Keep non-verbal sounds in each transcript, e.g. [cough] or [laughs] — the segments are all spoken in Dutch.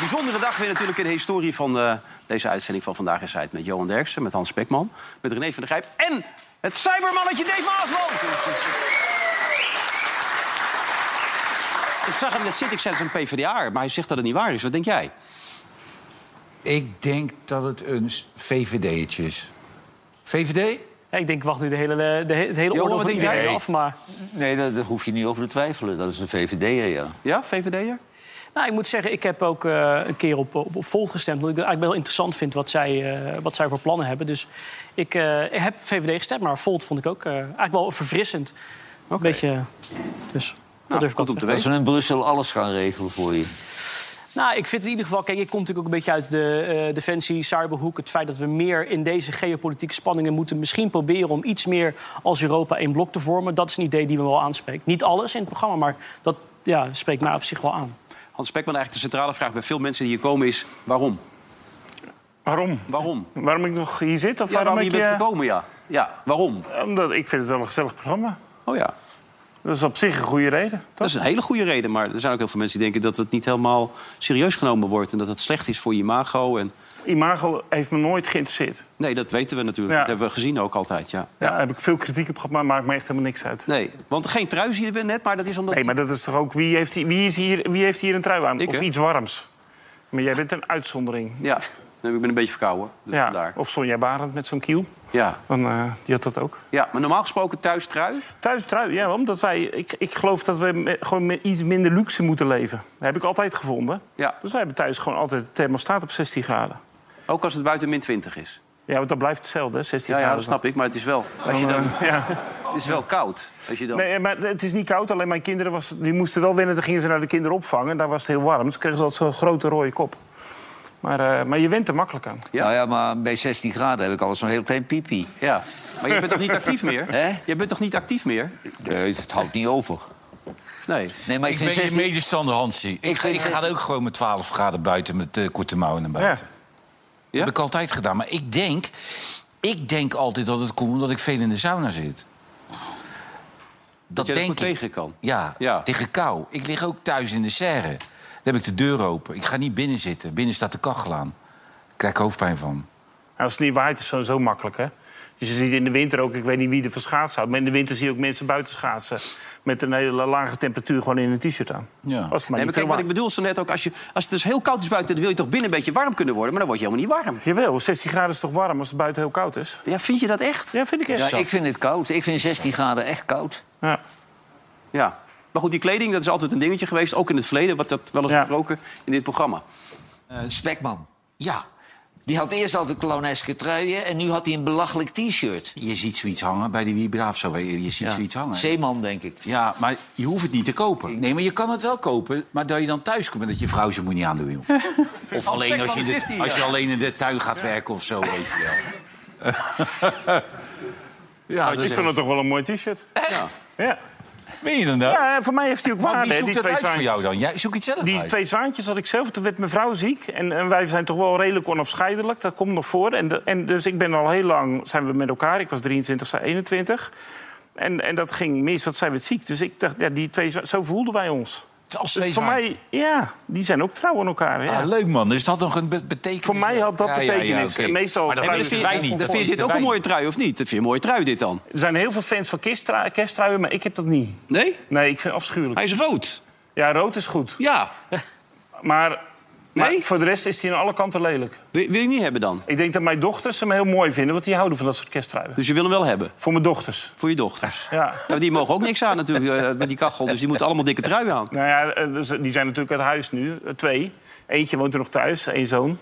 Bijzondere dag weer natuurlijk in de historie van eh, deze uitzending van Vandaag in Zuid... met Johan Derksen, met Hans Spekman, met René van der Grijp... en het cybermannetje Dave Maasman. Ik zag hem net zitten, ik zei het is een PvdA, maar hij zegt dat het niet waar is. Wat denk jij? Ik denk dat het een VVD'tje is. VVD? Ja, ik denk, wacht nu de hele, de, he- het hele Johan, oordeel wat van iedereen af. Maar Nee, daar, daar hoef je niet over te twijfelen. Dat is een VVD'er, ja. Ja, VVD'er? Nou, ik moet zeggen, ik heb ook eh, een keer op, op, op Volt gestemd. Omdat ik het eigenlijk wel interessant vind wat zij, eh, wat zij voor plannen hebben. Dus ik, eh, ik heb VVD gestemd, maar Volt vond ik ook eh, eigenlijk wel verfrissend. Een beetje... Dus dat Nou, durf ik goed wel we in Brussel alles gaan regelen voor je. Nou, ik vind in ieder geval... Kijk, ik kom natuurlijk ook een beetje uit de eh, defensie, cyberhoek. Het feit dat we meer in deze geopolitieke spanningen moeten... misschien proberen om iets meer als Europa één blok te vormen. Dat is een idee die me wel aanspreekt. Niet alles in het programma, maar dat ja, spreekt mij op zich wel aan. Hans Spekman, eigenlijk de centrale vraag bij veel mensen die hier komen is... waarom? Waarom? Waarom? Waarom ik nog hier zit? Of Ja, waarom waarom je ik, bent eh, gekomen, ja. Ja, waarom? Omdat ik vind het wel een gezellig programma. Oh ja. Dat is op zich een goede reden. Dat is een hele goede reden, maar er zijn ook heel veel mensen die denken dat het niet helemaal serieus genomen wordt en dat het slecht is voor je imago. En... Imago heeft me nooit geïnteresseerd. Nee, dat weten we natuurlijk. Ja. Dat hebben we gezien ook altijd, ja. Ja. Daar heb ik veel kritiek op gehad, maar maakt me echt helemaal niks uit. Nee, want geen trui zien we net, maar dat is omdat... Nee, maar dat is toch ook... Wie heeft, hier- wie is hier, wie heeft hier een trui aan? Ik, of iets warms? Maar jij bent een uitzondering. Ja, nee, ik ben een beetje verkouden, dus Ja. vandaar. Of Sonja Barend met zo'n kiel. Ja. Dan, eh, die had dat ook. ja, maar normaal gesproken thuis trui. Thuis trui, ja, omdat wij... Ik, ik geloof dat we me- gewoon met iets minder luxe moeten leven. Dat heb ik altijd gevonden. Ja, Dus wij hebben thuis gewoon altijd de thermostaat op 16 graden. Ook als het buiten min 20 is. Ja, want dat blijft hetzelfde, hè, 16 Ja, ja, graden. dat snap ik, maar het is wel, als je dan, eh, ja. het is wel koud. Als je dan... Nee, maar het is niet koud. Alleen mijn kinderen was, die moesten wel wennen. Dan gingen ze naar de kinderopvang. En daar was het heel warm. Dus kregen ze altijd zo'n grote rode kop. Maar, eh, maar je went er makkelijk aan. Ja. Nou ja, maar bij 16 graden heb ik al zo'n heel klein pipi. Ja, maar je bent toch niet actief meer? Hè? Je bent toch niet actief meer? Nee, het houdt niet over. Nee. Nee, maar ik, Ik vind ben je 16... medestander, Hansie. Ik, ga 16 ook gewoon met 12 graden buiten met eh, korte mouwen naar buiten. Ja? Heb ik altijd gedaan. Maar ik denk, ik denk altijd dat het komt omdat ik veel in de sauna zit. Dat denk ik. tegen kan. Ja, Ja. tegen kou. Ik lig ook thuis in de serre. Dan heb ik de deur open. Ik ga niet binnen zitten. Binnen staat de kachel aan. Ik krijg er hoofdpijn van. Nou, als het niet waait, is het zo makkelijk, hè? Dus je ziet in de winter ook, ik weet niet wie er van schaatsen houdt... maar in de winter zie je ook mensen buiten schaatsen... met een hele lage temperatuur gewoon in een t-shirt aan. Ja. Als het maar Nee, maar kijk, wat ik bedoel zo net ook, als, je, als het dus heel koud is buiten... dan wil je toch binnen een beetje warm kunnen worden, maar dan word je helemaal niet warm. Jawel, 16 graden is toch warm als het buiten heel koud is? Ja, vind je dat echt? Ja, vind ik echt. Ja, ik vind het koud. Ik vind 16 graden echt koud. Ja. Ja. Maar goed, die kleding, dat is altijd een dingetje geweest. Ook in het verleden, wat dat wel eens Ja. besproken in dit programma. Eh, Spekman, Ja, die had eerst altijd clowneske truien... en nu had hij een belachelijk t-shirt. je ziet zoiets hangen bij die Wiebra of zo. Je ziet zoiets hangen. Zeeman, denk ik. Ja, maar je hoeft het niet te kopen. Nee, maar je kan het wel kopen. Maar dat je dan thuis komt en dat je vrouw ze moet niet aandoen. joh. [laughs] Of alleen als je, de, als je ja. alleen in de tuin gaat werken of zo, weet je wel. [laughs] ja, ik vind het toch wel een mooi t-shirt. Echt? Ja. Ben je dan daar? ja, voor mij heeft hij ook Maar waarde. wie zoekt dat uit voor jou dan? Jij zoekt het zelf Die uit. twee zwaantjes had ik zelf. Toen werd mijn vrouw ziek. En, en wij zijn toch wel redelijk onafscheidelijk. Dat komt nog voor. En, de- en dus ik ben al heel lang zijn we met elkaar. Ik was 23, zij 21. En, en dat ging mis, want zij werd ziek. Dus ik dacht, ja, die twee, zo voelden wij ons. Als Dus twee voor mij, ja, die zijn ook trouw aan elkaar. Ja. Ah, leuk man, dus dat nog een be- betekenis? Voor mij had dat Ja, ja, ja, betekenis. meestal Maar dat wisten wij niet. Dan vind je dit ook een mooie trui, of niet? Dat vind je een mooie trui, dit dan? Er zijn heel veel fans van kersttrui- kersttruien, maar ik heb dat niet. Nee? Nee, ik vind het afschuwelijk. Hij is rood. Ja, rood is goed. Ja. Maar, maar Nee? voor de rest is hij aan alle kanten lelijk. Wil, wil je hem niet hebben dan? Ik denk dat mijn dochters hem heel mooi vinden, want die houden van dat soort kersttruien. Dus je wil hem wel hebben? Voor mijn dochters. Voor je dochters? Ja. Ja, die mogen ook niks aan natuurlijk eh, met die kachel. Dus die moeten allemaal dikke trui aan. Nou ja, eh, dus, die zijn natuurlijk uit huis nu. eh, Twee. Eentje woont er nog thuis, één zoon.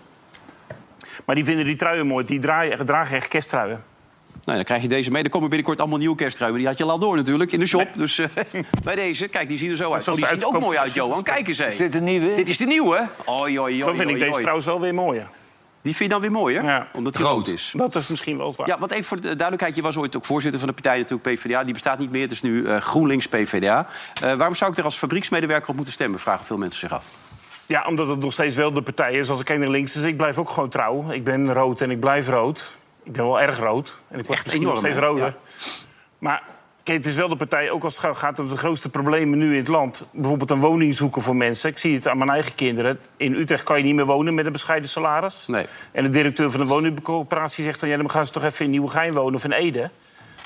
Maar die vinden die truien mooi. Die draaien, dragen echt kersttruien. Nou, dan krijg je deze mee. Er komen binnenkort allemaal nieuwe kerstruimen. Die had je al door natuurlijk in de shop. Dus eh, [laughs] bij deze, kijk, die zien er zo uit. Oh, die de zien ook mooi uit, Johan. Kijk eens, hé. Is dit een nieuwe? Dit is de nieuwe. Oi, oi, oi, Zo vind ik oi, deze trouwens wel weer mooier. Die vind je dan weer mooier? Ja. Omdat hij Rood. is. Dat is misschien wel waar. Ja, want even voor de duidelijkheid. Je was ooit ook voorzitter van de partij natuurlijk, PvdA. Die bestaat niet meer. Het is nu eh, GroenLinks PvdA. Eh, waarom zou ik er als fabrieksmedewerker op moeten stemmen? Vragen veel mensen zich af. Ja, omdat het nog steeds wel de partij is. Als ik kijk naar links, dus ik blijf ook gewoon trouw. Ik ben rood en ik blijf rood. Ik ben wel erg rood. En ik word Echt nog steeds roder. Maar kijk, het is wel de partij, ook als het gaat om de grootste problemen nu in het land. Bijvoorbeeld een woning zoeken voor mensen. Ik zie het aan mijn eigen kinderen. In Utrecht kan je niet meer wonen met een bescheiden salaris. Nee. En de directeur van de woningcoöperatie zegt dan... ja, dan gaan ze toch even in Nieuwegein wonen of in Ede.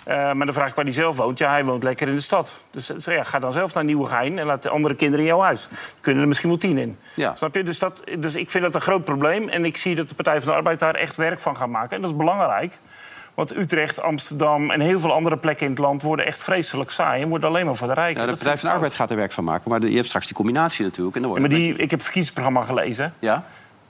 Eh, maar dan vraag ik waar hij zelf woont. Ja, hij woont lekker in de stad. Dus ja, ga dan zelf naar Nieuwegein en laat de andere kinderen in jouw huis. Kunnen er misschien wel tien in. Ja. Snap je? Dus, dat, dus ik vind dat een groot probleem. En ik zie dat de Partij van de Arbeid daar echt werk van gaat maken. En dat is belangrijk. Want Utrecht, Amsterdam en heel veel andere plekken in het land... worden echt vreselijk saai en worden alleen maar voor de rijken. Ja, de Partij van de Arbeid gaat er werk van maken. Maar je hebt straks die combinatie natuurlijk. En dan wordt Ja, maar die, ik heb het verkiezingsprogramma gelezen. Ja?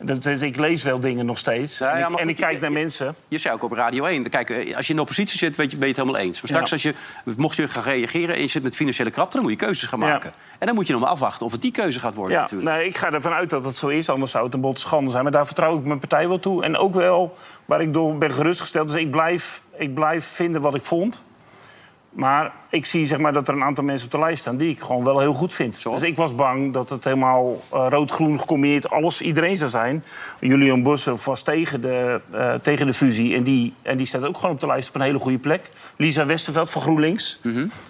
Dat, ik lees wel dingen nog steeds. Ja, en ja, ik, en kijk je- naar je- mensen. Je zei ook op Radio 1. Kijk, eh, als je in de oppositie zit, weet je, ben je het helemaal eens. Maar straks, Ja. als je, mocht je gaan reageren en je zit met financiële krapte... dan moet je keuzes gaan maken. En dan moet je nog maar afwachten of het die keuze gaat worden Ja, natuurlijk. nee, ik ga ervan uit dat het zo is, anders zou het een bot schande zijn. Maar daar vertrouw ik mijn partij wel toe. En ook wel waar ik door ben gerustgesteld. Dus ik blijf, ik blijf vinden wat ik vond. Maar ik zie zeg maar, dat er een aantal mensen op de lijst staan die ik gewoon wel heel goed vind. Dus ik was bang dat het helemaal eh, rood-groen gecombineerd alles iedereen zou zijn. Julian Bosse was tegen de, eh, tegen de fusie. En die, en die staat ook gewoon op de lijst op een hele goede plek. Lisa Westerveld van GroenLinks.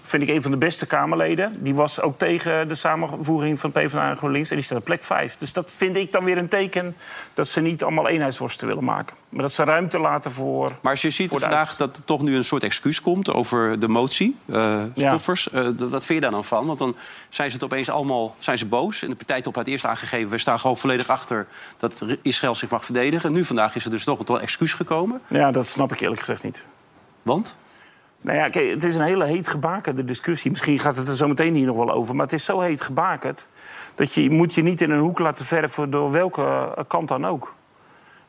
Vind ik een van de beste Kamerleden. Die was ook tegen de samenvoeging van PvdA en GroenLinks. En die staat op plek 5. Dus dat vind ik dan weer een teken dat ze niet allemaal eenheidsworsten willen maken. Maar dat ze ruimte laten voor... Maar als je ziet vandaag dat er toch nu een soort excuus komt over de motie, eh Ja. stoffers. eh, wat vind je daar dan van? Want dan zijn ze het opeens allemaal zijn ze boos. En de partijtop had eerst aangegeven, we staan gewoon volledig achter dat Israël zich mag verdedigen. En nu vandaag is er dus toch een excuus gekomen. Ja, dat snap ik eerlijk gezegd niet. Want? Nou ja, kijk, het is een hele heet gebakende discussie. Misschien gaat het er zo meteen hier nog wel over. Maar het is zo heet gebakend... dat je moet je niet in een hoek laten verven door welke eh, kant dan ook.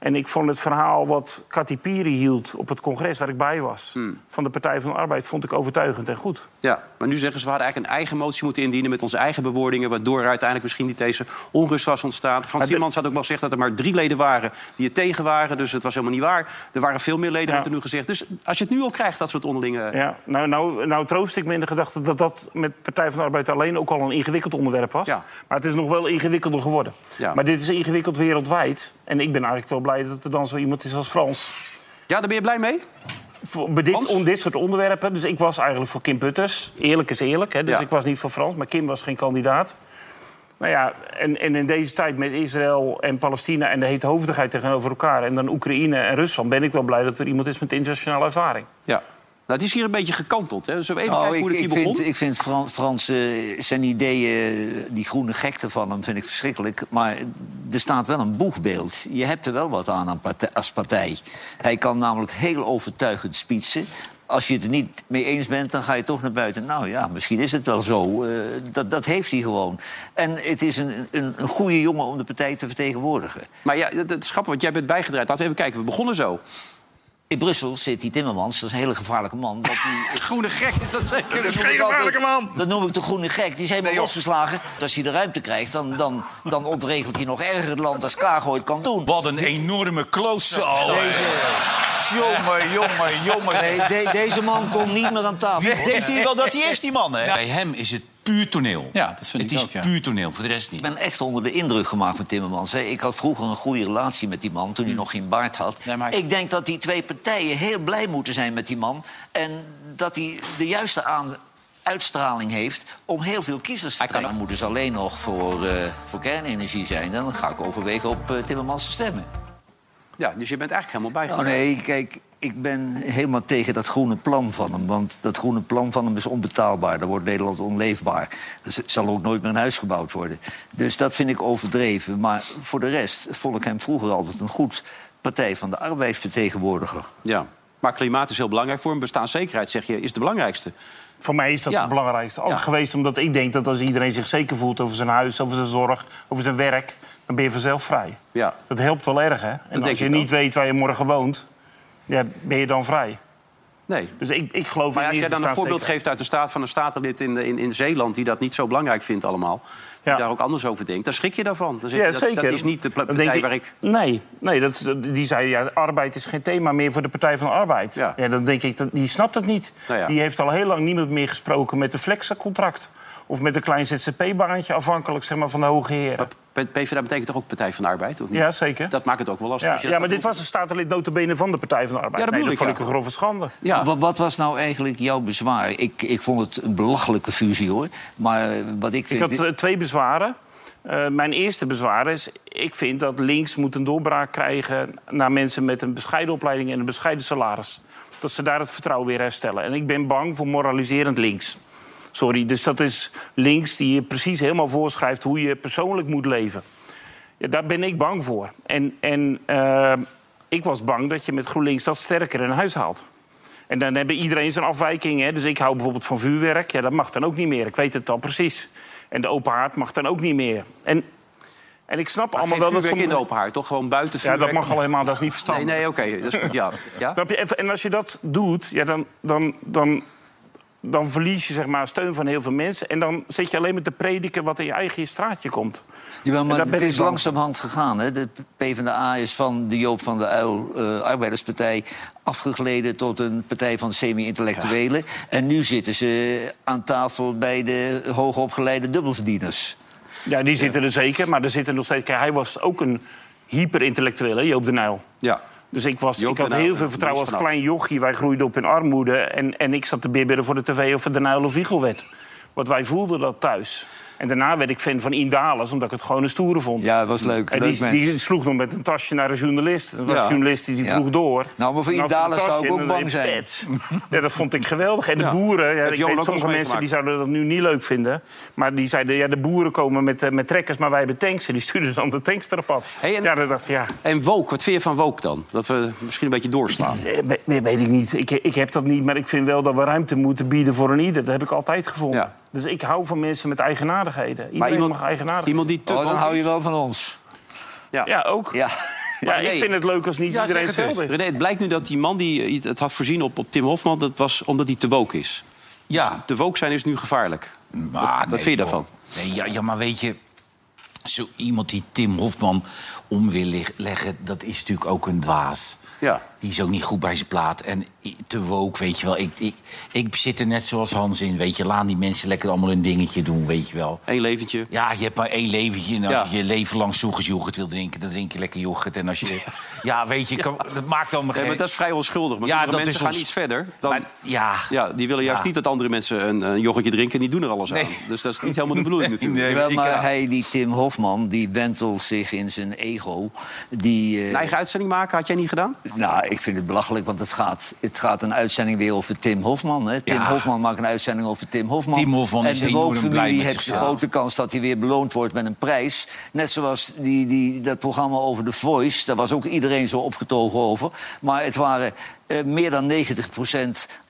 En ik vond het verhaal wat Kati Piri hield op het congres waar ik bij was... Hmm. van de Partij van de Arbeid, vond ik overtuigend en goed. Ja, maar nu zeggen ze we hadden eigenlijk een eigen motie moeten indienen met onze eigen bewoordingen, waardoor er uiteindelijk misschien niet deze onrust was ontstaan. Frans Timmermans had ook wel gezegd dat er maar drie leden waren die het tegen waren, dus het was helemaal niet waar. Er waren veel meer leden, Ja. wordt er nu gezegd. Dus als je het nu al krijgt, dat soort onderlinge... Ja, nou, nou, nou troost ik me in de gedachte dat dat met Partij van de Arbeid alleen ook al een ingewikkeld onderwerp was. Ja. Maar het is nog wel ingewikkelder geworden. Ja. Maar dit is ingewikkeld wereldwijd. En ik ben eigenlijk wel blij dat er dan zo iemand is als Frans. Ja, daar ben je blij mee? Voor, dit, om dit soort onderwerpen. Dus ik was eigenlijk voor Kim Putters. Eerlijk is eerlijk. Hè? Dus Ja. ik was niet voor Frans, maar Kim was geen kandidaat. Nou ja, en, en in deze tijd met Israël en Palestina en de heethoofdigheid tegenover elkaar... en dan Oekraïne en Rusland, ben ik wel blij dat er iemand is met internationale ervaring. Ja. Nou, het is hier een beetje gekanteld. Hè? Zullen we even Nou, kijken ik, hoe het ik, hier begon? vind, ik vind Fran- Frans eh, zijn ideeën, die groene gekte van hem, vind ik verschrikkelijk. Maar er staat wel een boegbeeld. Je hebt er wel wat aan, als partij. Hij kan namelijk heel overtuigend spitsen. Als je het er niet mee eens bent, dan ga je toch naar buiten. Nou ja, misschien is het wel zo. Eh, dat, dat heeft hij gewoon. En het is een, een, een goede jongen om de partij te vertegenwoordigen. Maar ja, het het is grappig, want jij bent bijgedraaid. Laten we even kijken. We begonnen zo. In Brussel zit die Timmermans, dat is een hele gevaarlijke man. Dat die, [laughs] Groene gek, dat zeker. Dat noem ik altijd- Dat noem ik de groene gek. Die is helemaal losgeslagen. Als hij de ruimte krijgt, dan, dan, dan ontregelt hij nog erger het land als Kaag ooit kan doen. Wat een enorme klootzak. Deze, Jongen, jongen, jongen. nee, de- deze man komt niet meer aan tafel. Denkt hij wel dat hij is, die man, hè? Bij hem is het puur toneel. Ja, dat vind het ik is ook, ja. puur toneel, voor de rest Ik niet. ben echt onder de indruk gemaakt met Timmermans. hè. Ik had vroeger een goede relatie met die man, toen hij nog geen baard had. Nee, maar- Ik denk dat die twee partijen heel blij moeten zijn met die man. En dat hij de juiste aan uitstraling heeft om heel veel kiezers te trekken. Dan moeten ze alleen nog voor, eh, voor kernenergie zijn. Dan ga ik overwegen op eh, Timmermans te stemmen. Ja, dus je bent eigenlijk helemaal Nou bijgedraaid. nee, kijk, ik ben helemaal tegen dat groene plan van hem. Want dat groene plan van hem is onbetaalbaar. Dan wordt Nederland onleefbaar. Er zal ook nooit meer een huis gebouwd worden. Dus dat vind ik overdreven. Maar voor de rest vond ik hem vroeger altijd een goed Partij van de Arbeidsvertegenwoordiger. Ja. Maar klimaat is heel belangrijk voor hem. Bestaanszekerheid, zeg je, is de belangrijkste. Voor mij is dat Ja. het belangrijkste. Altijd Ja. geweest omdat ik denk dat als iedereen zich zeker voelt over zijn huis, over zijn zorg, over zijn werk, dan ben je vanzelf vrij. Ja. Dat helpt wel erg, hè? En denk als je niet ook. weet waar je morgen woont, ja, ben je dan vrij. Nee. Dus ik, ik geloof Maar in als jij dan een voorbeeld geeft uit de staat van een statenlid in, in, in Zeeland... die dat niet zo belangrijk vindt allemaal, die Ja. daar ook anders over denkt... dan schrik je daarvan. Dan zeg je, Ja, dat, zeker. dat is niet de partij waar ik... Nee, nee dat, die zei ja, arbeid is geen thema meer voor de Partij van de Arbeid. Ja. dan denk ik, dat, die snapt het niet. Nou ja. Die heeft al heel lang niemand meer gesproken met een flexencontract. Of met een klein ZZP-baantje, afhankelijk zeg maar, van de hoge heren. PvdA betekent toch ook Partij van de Arbeid, of niet? Ja, zeker. Dat maakt het ook wel lastig. Ja, maar dit was een statenlid notabene van de Partij van de Arbeid. Ja, dat nee, dat ik, vond ik een grove schande. Ja. Wat, wat was nou eigenlijk jouw bezwaar? Ik, ik vond het een belachelijke fusie, hoor. Maar eh, wat ik Ik vind... had eh, twee bezwaren. Eh, mijn eerste bezwaar is, ik vind dat links moet een doorbraak krijgen... naar mensen met een bescheiden opleiding en een bescheiden salaris. Dat ze daar het vertrouwen weer herstellen. En ik ben bang voor moraliserend links. Sorry, dus dat is links die je precies helemaal voorschrijft... hoe je persoonlijk moet leven. Ja, daar ben ik bang voor. En, en eh, ik was bang dat je met GroenLinks dat sterker in huis haalt. En dan hebben iedereen zijn afwijkingen. hè. Dus ik hou bijvoorbeeld van vuurwerk. Ja, dat mag dan ook niet meer. Ik weet het dan precies. En de open haard mag dan ook niet meer. En, en ik snap Maar allemaal wel dat vuurwerk in de sommige... open haard, toch gewoon buiten Ja, dat vuurwerk? mag al helemaal. Dat is niet Nee, verstandig. nee, oké, dat is goed, ja. ja? En als je dat doet, ja, dan, dan, dan, dan verlies je zeg maar, steun van heel veel mensen. En dan zit je alleen maar te prediken wat in je eigen straatje komt. Jawel, maar het is langzamerhand gegaan. Hè? De PvdA is van de Joop van der Uil eh, Arbeiderspartij... afgegleden tot een partij van semi-intellectuelen. En nu zitten ze aan tafel bij de hoogopgeleide dubbelverdieners. Ja, die zitten er zeker. Maar er zitten nog steeds... Kijk, hij was ook een hyperintellectueel, Joop de Nijl. ja. Dus ik, was, ik had heel veel er vertrouwen als klein jochie. Wij groeiden op in armoede. En, en ik zat te bibberen voor de tv of het de Nijl of Wiegel werd. Want wij voelden dat thuis. En daarna werd ik fan van Indales, omdat ik het gewoon een stoere vond. Ja, dat was leuk. En leuk die, die sloeg nog met een tasje naar een journalist. Dat was Ja. een journalist die, die Ja. vroeg door. Nou, maar voor Indales zou ik ook dan bang zijn. Ja, dat vond ik geweldig. En de boeren, ja, ik weet, sommige mensen die zouden dat nu niet leuk vinden. Maar die zeiden, ja, de boeren komen met, eh, met trekkers, maar wij hebben tanks. En die stuurden dan de tanks erop af. Hey, en- Ja, dan dacht ja, En woke, wat vind je van woke dan? Dat we misschien een beetje doorslaan. eh, we- we- weet ik niet. Ik, ik heb dat niet, maar ik vind wel dat we ruimte moeten bieden voor een ieder. Dat heb ik altijd gevonden. Ja. Dus ik hou van mensen met eigenaardigheden. Iedereen Maar iemand, mag eigenaardig iemand die te Oh, dan woke hou je wel van ons. Ja, ook. Ja. Ja. nee. ik vind het leuk als niet Ja, iedereen het is. René, het blijkt nu dat die man die het had voorzien op, op Tim Hofman... dat was omdat hij te woke is. Ja, Te woke zijn is nu gevaarlijk. Maar, wat nee, vind je daarvan? Nee, ja, ja, maar weet je, zo iemand die Tim Hofman om wil leg- leggen, dat is natuurlijk ook een dwaas. Ja. Die is ook niet goed bij zijn plaat. En te woke, weet je wel. Ik, ik, ik zit er net zoals Hans in, weet je. Laat die mensen lekker allemaal hun dingetje doen, weet je wel. Eén leventje. Ja, je hebt maar één leventje. En als Ja. je je leven lang yoghurt wil drinken... dan drink je lekker yoghurt. En als je... ja, weet je, kan- dat maakt allemaal Nee, geen... maar dat is vrij onschuldig. Maar Ja, dat mensen is gaan ons- iets verder. Dan, Maar- ja, ja, die willen juist Ja. niet dat andere mensen een, een yoghurtje drinken... en die doen er alles aan. Dus dat is niet helemaal de bedoeling [laughs] natuurlijk. nee. Maar ja. hij, die Tim Hofman, die wentelt zich in zijn ego. Die, eh, Een eigen uitzending maken had jij niet gedaan? Nou, ik vind het belachelijk, want het gaat, het gaat een uitzending weer over Tim Hofman. Hè. Tim Ja. Hofman maakt een uitzending over Tim Hofman. Tim Hofman en is de heeft de grote kans dat hij weer beloond wordt met een prijs. Net zoals die, die, dat programma over The Voice. Daar was ook iedereen zo opgetogen over. Maar het waren eh, meer dan 90%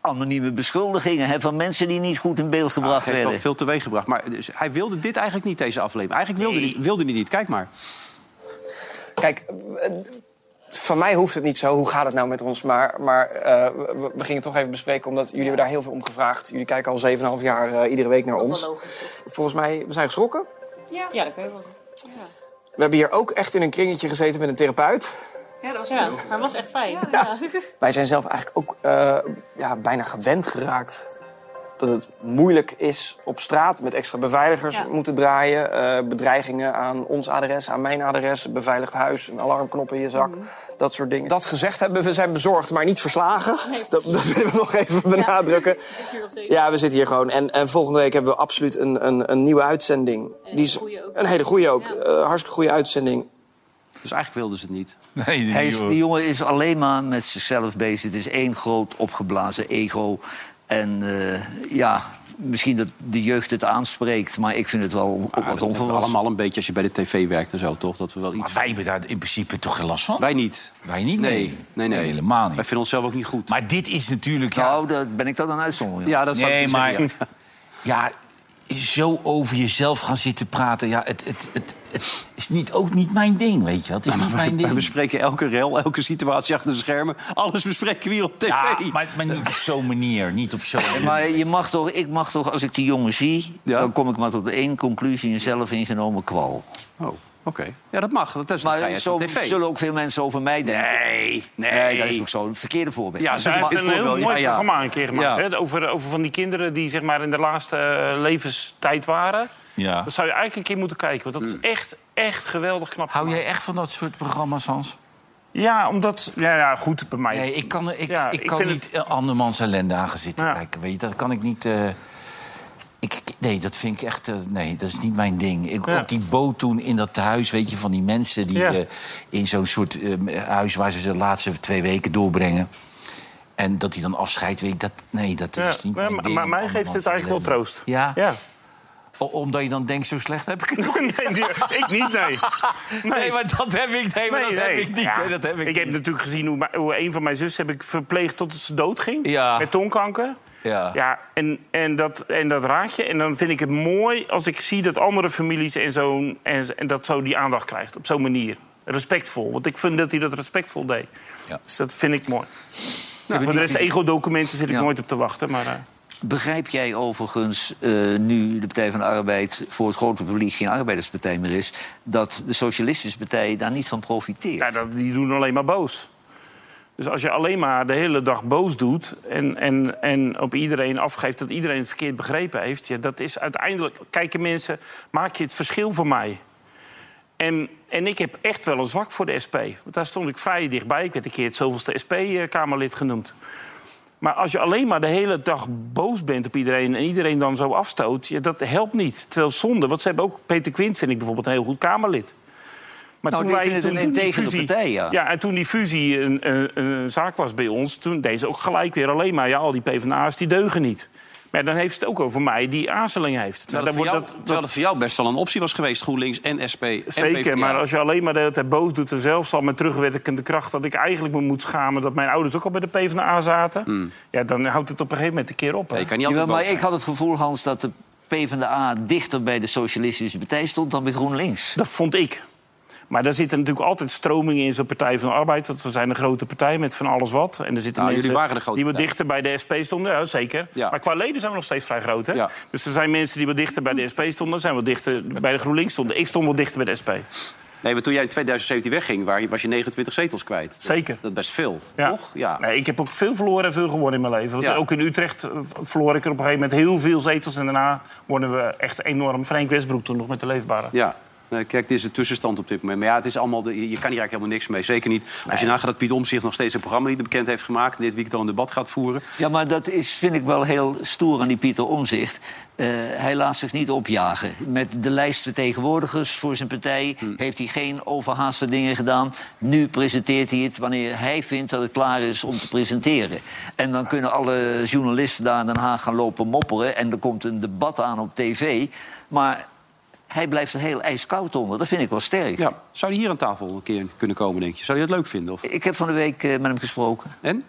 anonieme beschuldigingen... Hè, van mensen die niet goed in beeld Hij gebracht werden. veel teweeg gebracht. Maar dus, hij wilde dit eigenlijk niet, deze aflevering. Eigenlijk wilde, hij, wilde hij niet. Kijk maar. Kijk, van mij hoeft het niet zo. Hoe gaat het nou met ons? Maar, maar eh, we, we gingen het toch even bespreken, omdat jullie hebben daar heel veel om gevraagd. Jullie kijken al 7,5 jaar eh, iedere week naar ons. Volgens mij, we zijn geschrokken. Ja, ja dat kun je wel zeggen. We hebben hier ook echt in een kringetje gezeten met een therapeut. Ja, dat was ja, maar was echt fijn. Ja. [laughs] Wij zijn zelf eigenlijk ook eh, ja, bijna gewend geraakt dat het moeilijk is op straat met extra beveiligers Ja. moeten draaien. eh, bedreigingen aan ons adres, aan mijn adres, een beveiligd huis, een alarmknop in je zak. Dat soort dingen. Dat gezegd hebben, we zijn bezorgd, maar niet verslagen. Nee, [laughs] dat, dat willen we nog even benadrukken. [laughs] Ja, we zitten hier gewoon. En, en volgende week hebben we absoluut een, een, een nieuwe uitzending. En Die is een goeie ook. een hele goede ook. Ja. Eh, hartstikke goede uitzending. Dus eigenlijk wilden ze het niet. Nee, die, Hij is, joh. die jongen is alleen maar met zichzelf bezig. Het is één groot opgeblazen ego. En eh, ja, misschien dat de jeugd het aanspreekt, maar ik vind het wel ook Maar wat dat onvolwassen. allemaal een beetje als je bij de tv werkt en zo, toch? Dat we wel Maar iets... wij hebben daar in principe toch geen last van? Wij niet. Wij niet? Nee, nee, nee. helemaal Wij niet. vinden onszelf ook niet goed. Maar dit is natuurlijk... Ja, Nou, daar ben ik dan een uitzondering. ja, dat zou ik nee, niet maar... zeggen, ja. Ja, zo over jezelf gaan zitten praten. Ja, het, het, het, het is niet, ook niet mijn ding, weet je wel. Het is niet mijn We ding. bespreken elke rel, elke situatie achter de schermen. Alles bespreken we hier op tv. Ja, maar, maar niet op zo'n manier. Niet op zo'n manier. Maar je mag toch, ik mag toch, als ik die jongen zie... Ja. dan kom ik maar tot één conclusie, een zelf ingenomen kwal. Oh, oké. Ja, dat mag. Dat is Maar zo zullen ook veel mensen over mij denken. Nee, nee. Nee, dat is ook zo. Een verkeerde voorbeeld. Ja, Ze heeft maar, een heel voorbeeld. mooi Ja, ja. programma een keer gemaakt. Hè? Over, over van die kinderen die zeg maar, in de laatste eh, levenstijd waren. Ja. Dat zou je eigenlijk een keer moeten kijken. Want dat is echt, echt geweldig knap. Hou jij echt van dat soort programma's, Hans? Ja, omdat... Ja, ja, goed, bij mij. Nee, ik kan, ik, Ja, ik ik kan niet het... andermans ellende aan gaan zitten Ja. kijken. Weet je, dat kan ik niet... eh, ik, nee, dat vind ik echt... eh, nee, dat is niet mijn ding. Ik, Ja. Ook die boot toen in dat huis, weet je, van die mensen... die Ja. eh, in zo'n soort eh, huis waar ze de laatste twee weken doorbrengen... En dat hij dan afscheidt, weet ik, dat, nee, dat Ja, is niet maar, mijn maar- ding. maar mij geeft het eigenlijk wel troost. Ja? Omdat je dan denkt, zo slecht heb ik het nog [laughs] nee, nee, ik niet, [laughs] nee. Nee, maar dat heb ik, nee, maar dat heb ik niet. Ja, Nee, dat heb ik ik heb niet. natuurlijk gezien hoe, hoe een van mijn zussen heb ik verpleegd tot ze dood ging. Ja. Met tongkanker. Ja. Ja, en, en, dat, en dat raakt je. En dan vind ik het mooi als ik zie dat andere families en, zo'n en, en dat zo die aandacht krijgt. Op zo'n manier. Respectvol. Want ik vind dat hij dat respectvol deed. Ja. Dus dat vind ik mooi. Nou, voor de rest, ego-documenten zit ik Ja. nooit op te wachten. Maar, eh, Begrijp jij overigens, eh, nu de Partij van de Arbeid... voor het grote publiek geen arbeiderspartij meer is... dat de Socialistische Partij daar niet van profiteert? ja, dat, die doen alleen maar boos. Dus als je alleen maar de hele dag boos doet en, en, en op iedereen afgeeft dat iedereen het verkeerd begrepen heeft, ja, dat is uiteindelijk. Kijken mensen, maak je het verschil voor mij? En, en ik heb echt wel een zwak voor de SP. Want daar stond ik vrij dichtbij. Ik werd een keer het zoveelste SP-Kamerlid genoemd. Maar als je alleen maar de hele dag boos bent op iedereen... en iedereen dan zo afstoot, ja, dat helpt niet. Terwijl zonde, want ze hebben ook... Peter Quint vind ik bijvoorbeeld een heel goed Kamerlid. Maar Nou, die vinden het een die fusie- partij, ja. Ja, en toen die fusie een, een, een zaak was bij ons... toen deed ze ook gelijk weer alleen maar... ja, al die PvdA's die deugen niet. Maar dan heeft het ook over mij die aarzeling heeft. Terwijl, Nou, het voor dan jou, wordt dat- terwijl het voor jou best wel een optie was geweest, GroenLinks en SP. Zeker, maar als je alleen maar de hele tijd boos doet... en zelfs al met terugwerkende kracht... dat ik eigenlijk me moet schamen dat mijn ouders ook al bij de PvdA zaten... ja, dan houdt het op een gegeven moment een keer op. hè. Ja, je kan niet Jawel, altijd maar ik had het gevoel, Hans, dat de PvdA dichter bij de Socialistische Partij stond dan bij GroenLinks. Dat vond ik. Maar daar zitten natuurlijk altijd stromingen in zo'n Partij van de Arbeid. Want we zijn een grote partij met van alles wat. En er zitten Nou, mensen waren die wat dichter bij de SP stonden. Ja, zeker. Ja. Maar qua leden zijn we nog steeds vrij groot. Hè? Ja. Dus er zijn mensen die wat dichter bij de SP stonden. zijn wat dichter bij de GroenLinks stonden. Ik stond wel dichter bij de SP. Nee, maar toen jij in 2017 wegging, was je 29 zetels kwijt. Zeker. Dat is best veel, Ja. toch? Ja. Nee, ik heb ook veel verloren en veel gewonnen in mijn leven. Want Ja. ook in Utrecht eh, verloor ik er op een gegeven moment heel veel zetels. En daarna worden we echt enorm. Frank Westbroek toen nog met de leefbare. Ja. Nee, kijk, dit is de tussenstand op dit moment. Maar ja, het is allemaal de, je kan hier eigenlijk helemaal niks mee. Zeker niet als je nagaat dat Piet Omtzigt nog steeds een programma niet bekend heeft gemaakt... en dit weekend al een debat gaat voeren. Ja, maar dat is, vind ik wel heel stoer aan die Pieter Omzicht. hij laat zich niet opjagen. Met de lijst vertegenwoordigers voor zijn partij heeft hij geen overhaaste dingen gedaan. Nu presenteert hij het wanneer hij vindt dat het klaar is om te presenteren. En dan kunnen alle journalisten daar in Den Haag gaan lopen mopperen... en er komt een debat aan op tv. Maar hij blijft er heel ijskoud onder. Dat vind ik wel sterk. Ja. Zou hij hier aan tafel een keer kunnen komen, denk je? Zou je dat leuk vinden? Of? Ik heb van de week eh, met hem gesproken. En?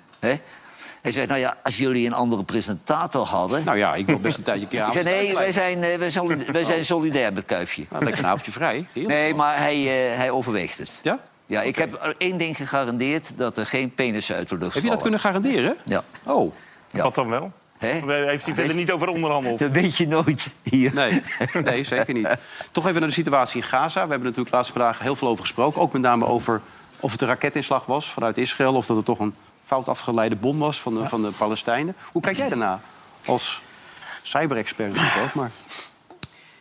Hij zei, nou ja, als jullie een andere presentator hadden... Nou ja, ik wil best een tijdje een keer [laughs] Ik zei, nee, wij zijn, eh, wij zijn, wij zijn solidair met Kuifje. Nou, lekker een avondje vrij. [laughs] Heerlijk. Nee, maar hij, eh, hij overweegt het. Ja? Ja, ik heb één ding gegarandeerd, dat er geen penissen uit de lucht Heb je dat kunnen garanderen? Ja. Oh. Ja. Wat dan wel? Heeft hij verder niet over onderhandeld. Dat weet je nooit hier. Nee, nee, zeker niet. Toch even naar de situatie in Gaza. We hebben er natuurlijk de laatste vandaag heel veel over gesproken. Ook met name over of het een raketinslag was vanuit Israël... of dat het toch een fout afgeleide bom was van de, van de Palestijnen. Hoe kijk jij daarna als cyber-expert natuurlijk ook? Maar...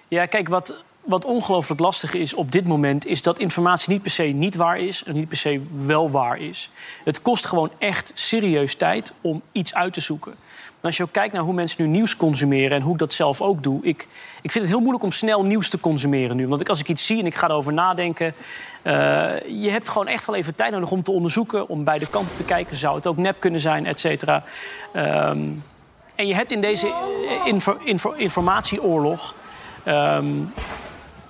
Ja, kijk, wat, wat ongelooflijk lastig is op dit moment... is dat informatie niet per se niet waar is en niet per se wel waar is. Het kost gewoon echt serieus tijd om iets uit te zoeken. Als je ook kijkt naar hoe mensen nu nieuws consumeren... en hoe ik dat zelf ook doe... Ik, ik vind het heel moeilijk om snel nieuws te consumeren nu. Ik, als ik iets zie en ik ga erover nadenken... eh, je hebt gewoon echt wel even tijd nodig om te onderzoeken... om beide kanten te kijken. Zou het ook nep kunnen zijn, et cetera. Ehm, en je hebt in deze eh, info- info- informatieoorlog... ehm,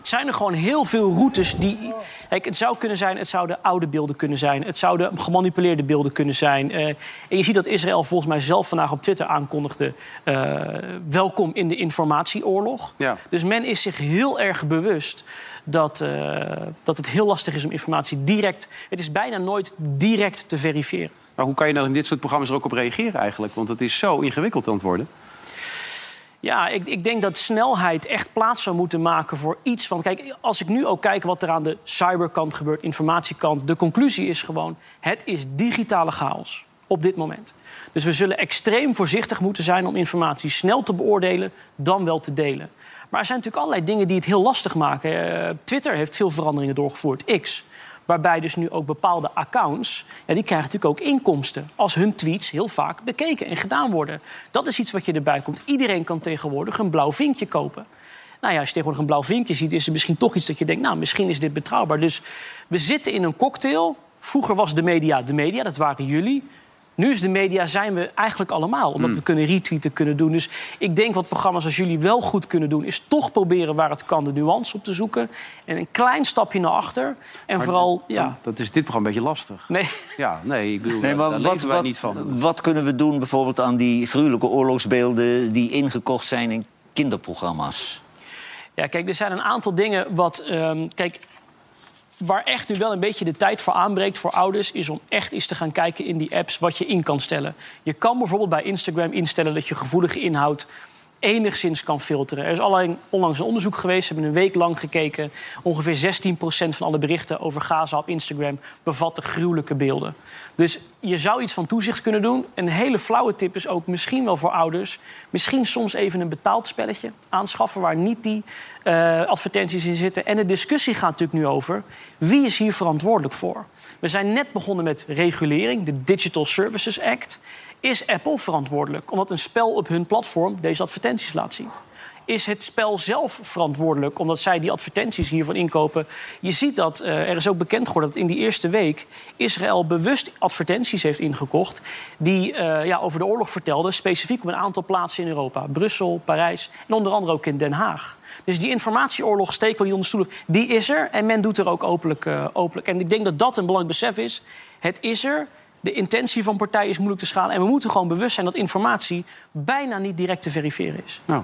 zijn er gewoon heel veel routes die... Kijk, het zou kunnen zijn, het zouden oude beelden kunnen zijn. Het zouden gemanipuleerde beelden kunnen zijn. Eh, en je ziet dat Israël volgens mij zelf vandaag op Twitter aankondigde... eh, welkom in de informatieoorlog. Ja. Dus men is zich heel erg bewust dat, eh, dat het heel lastig is om informatie direct... Het is bijna nooit direct te verifiëren. Maar hoe kan je nou in dit soort programma's er ook op reageren eigenlijk? Want het is zo ingewikkeld aan het worden. Ja, ik, ik denk dat snelheid echt plaats zou moeten maken voor iets van... Kijk, als ik nu ook kijk wat er aan de cyberkant gebeurt, informatiekant... de conclusie is gewoon, het is digitale chaos op dit moment. Dus we zullen extreem voorzichtig moeten zijn om informatie snel te beoordelen... dan wel te delen. Maar er zijn natuurlijk allerlei dingen die het heel lastig maken. Eh, Twitter heeft veel veranderingen doorgevoerd, X... Waarbij dus nu ook bepaalde accounts, ja, die krijgen natuurlijk ook inkomsten. Als hun tweets heel vaak bekeken en gedaan worden. Dat is iets wat je erbij komt. Iedereen kan tegenwoordig een blauw vinkje kopen. Nou ja, als je tegenwoordig een blauw vinkje ziet, is er misschien toch iets dat je denkt, nou, misschien is dit betrouwbaar. Dus we zitten in een cocktail. Vroeger was de media de media, dat waren jullie. Nu is de media zijn we eigenlijk allemaal. Omdat we kunnen retweeten, kunnen doen. Dus ik denk wat programma's als jullie wel goed kunnen doen... is toch proberen waar het kan de nuance op te zoeken. En een klein stapje naar achter. En Maar vooral, dat- ja... Dat is dit programma een beetje lastig. Nee. Ja, nee, ik bedoel, Nee, maar daar wat, leven wij wat, niet van. wat kunnen we doen bijvoorbeeld aan die gruwelijke oorlogsbeelden... die ingekocht zijn in kinderprogramma's? Ja, kijk, er zijn een aantal dingen wat. ehm, kijk, waar echt nu wel een beetje de tijd voor aanbreekt voor ouders, is om echt eens te gaan kijken in die apps wat je in kan stellen. Je kan bijvoorbeeld bij Instagram instellen dat je gevoelige inhoud enigszins kan filteren. Er is alleen onlangs een onderzoek geweest. Ze hebben een week lang gekeken. Ongeveer 16% van alle berichten over Gaza op Instagram bevatten gruwelijke beelden. Dus je zou iets van toezicht kunnen doen. Een hele flauwe tip is ook misschien wel voor ouders... misschien soms even een betaald spelletje aanschaffen... waar niet die eh, advertenties in zitten. En de discussie gaat natuurlijk nu over... wie is hier verantwoordelijk voor? We zijn net begonnen met regulering, de Digital Services Act. Is Apple verantwoordelijk omdat een spel op hun platform deze advertenties laat zien? Is het spel zelf verantwoordelijk omdat zij die advertenties hiervan inkopen? Je ziet dat eh, er is ook bekend geworden dat in die eerste week Israël bewust advertenties heeft ingekocht die eh, ja, over de oorlog vertelden, specifiek op een aantal plaatsen in Europa: Brussel, Parijs en onder andere ook in Den Haag. Dus die informatieoorlog steken we niet onder stoelen. Die is er en men doet er ook openlijk, eh, openlijk. En ik denk dat dat een belangrijk besef is. Het is er. De intentie van partijen is moeilijk te schalen. En we moeten gewoon bewust zijn dat informatie bijna niet direct te verifiëren is. Nou,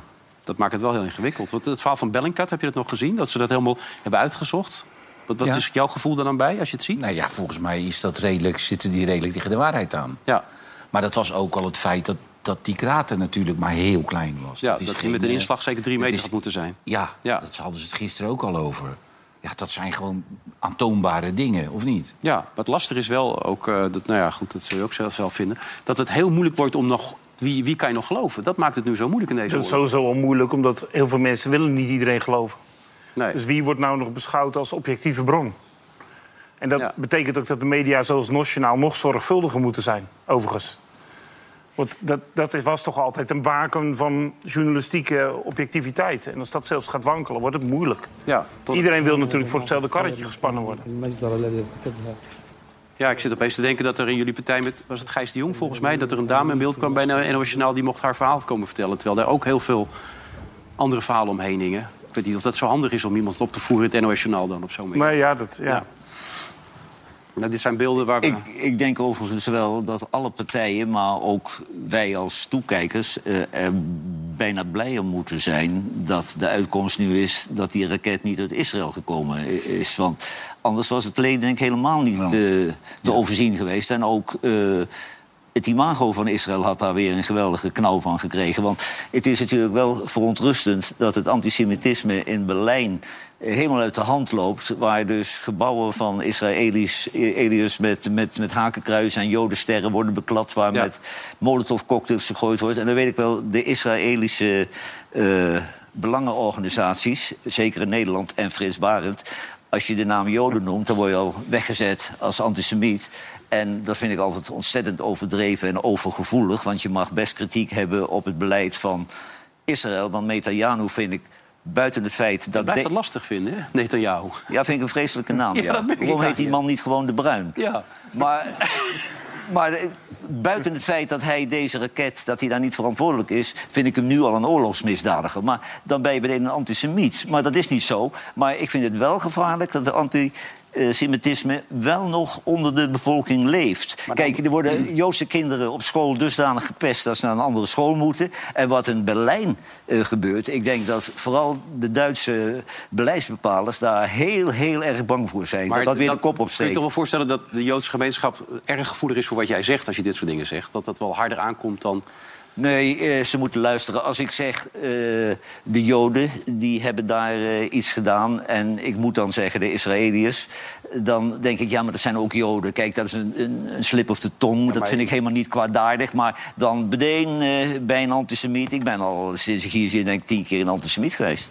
dat maakt het wel heel ingewikkeld. Want het verhaal van Bellingcat, heb je dat nog gezien? Dat ze dat helemaal hebben uitgezocht? Wat, wat Ja. is jouw gevoel er dan bij als je het ziet? Nou ja, volgens mij is dat redelijk, zitten die redelijk tegen de waarheid aan. Ja, Maar dat was ook al het feit dat, dat die krater natuurlijk maar heel klein was. ja dat geen, met een eh, inslag zeker drie meter is- had moeten zijn. Ja, Ja. dat hadden ze het gisteren ook al over. Ja, dat zijn gewoon aantoonbare dingen, of niet? Ja, maar het lastige is wel ook, eh, dat, nou ja, goed, dat zul je ook zelf, zelf vinden... dat het heel moeilijk wordt om nog... Wie, wie kan je nog geloven? Dat maakt het nu zo moeilijk in deze Dat is oorlog. sowieso al moeilijk, omdat heel veel mensen willen niet iedereen geloven. Nee. Dus wie wordt nou nog beschouwd als objectieve bron? En dat Ja. betekent ook dat de media zoals Nationaal nog zorgvuldiger moeten zijn, overigens. Want dat, dat is, was toch altijd een baken van journalistieke objectiviteit. En als dat zelfs gaat wankelen, wordt het moeilijk. Ja, tot- Iedereen wil natuurlijk voor hetzelfde karretje gespannen worden. Ja, ik zit opeens te denken dat er in jullie partij met... was het Gijs de Jong volgens mij... dat er een dame in beeld kwam bij NOS die mocht haar verhaal komen vertellen. Terwijl daar ook heel veel andere verhalen omheen hingen. Ik weet niet of dat zo handig is om iemand op te voeren... in het NOS Journaal dan op zo'n manier. Maar ja, dat... Ja. Nou, dit zijn beelden waar we... Ik, ik denk overigens wel dat alle partijen, maar ook wij als toekijkers... eh, er bijna blijer moeten zijn dat de uitkomst nu is... dat die raket niet uit Israël gekomen is. Want anders was het leed denk ik helemaal niet eh, te overzien geweest. En ook... eh, het imago van Israël had daar weer een geweldige knauw van gekregen. Want het is natuurlijk wel verontrustend dat het antisemitisme in Berlijn eh, helemaal uit de hand loopt. Waar dus gebouwen van Israëli's Eliërs met, met, met hakenkruis en jodensterren worden beklad. Waar Ja. met molotovcocktails gegooid wordt. En dan weet ik wel, de Israëlische eh, belangenorganisaties, zeker in Nederland en Frits Barend. Als je de naam Joden noemt, dan word je al weggezet als antisemiet. En dat vind ik altijd ontzettend overdreven en overgevoelig. Want je mag best kritiek hebben op het beleid van Israël. Want Netanyahu vind ik buiten het feit dat... Ik blijf de- dat lastig vinden, hè? Netanyahu. Ja, vind ik een vreselijke naam. Ja, Waarom heet die je. man niet gewoon de Bruin? Ja. Maar [laughs] Maar eh, buiten het feit dat hij deze raket, dat hij daar niet verantwoordelijk is, vind ik hem nu al een oorlogsmisdadiger. Maar dan ben je meteen een antisemiet. Maar dat is niet zo. Maar ik vind het wel gevaarlijk dat de antisemitisme wel nog onder de bevolking leeft. Kijk, er worden Joodse kinderen op school dusdanig gepest dat ze naar een andere school moeten. En wat in Berlijn eh, gebeurt, ik denk dat vooral de Duitse beleidsbepalers daar heel, heel erg bang voor zijn. dat dat weer de kop Kun je opsteekt. toch wel voorstellen dat de Joodse gemeenschap erg gevoelig is voor wat jij zegt als je dit soort dingen zegt? Dat dat wel harder aankomt dan. Nee, eh, ze moeten luisteren. Als ik zeg, eh, de Joden die hebben daar eh, iets gedaan... en ik moet dan zeggen de Israëliërs... dan denk ik, ja, maar dat zijn ook Joden. Kijk, dat is een, een, een slip of de tong. dat vind ik helemaal niet kwaadaardig. Maar dan meteen eh, bij een antisemiet... ik ben al sinds ik hier zit, denk ik, tien keer een antisemiet geweest.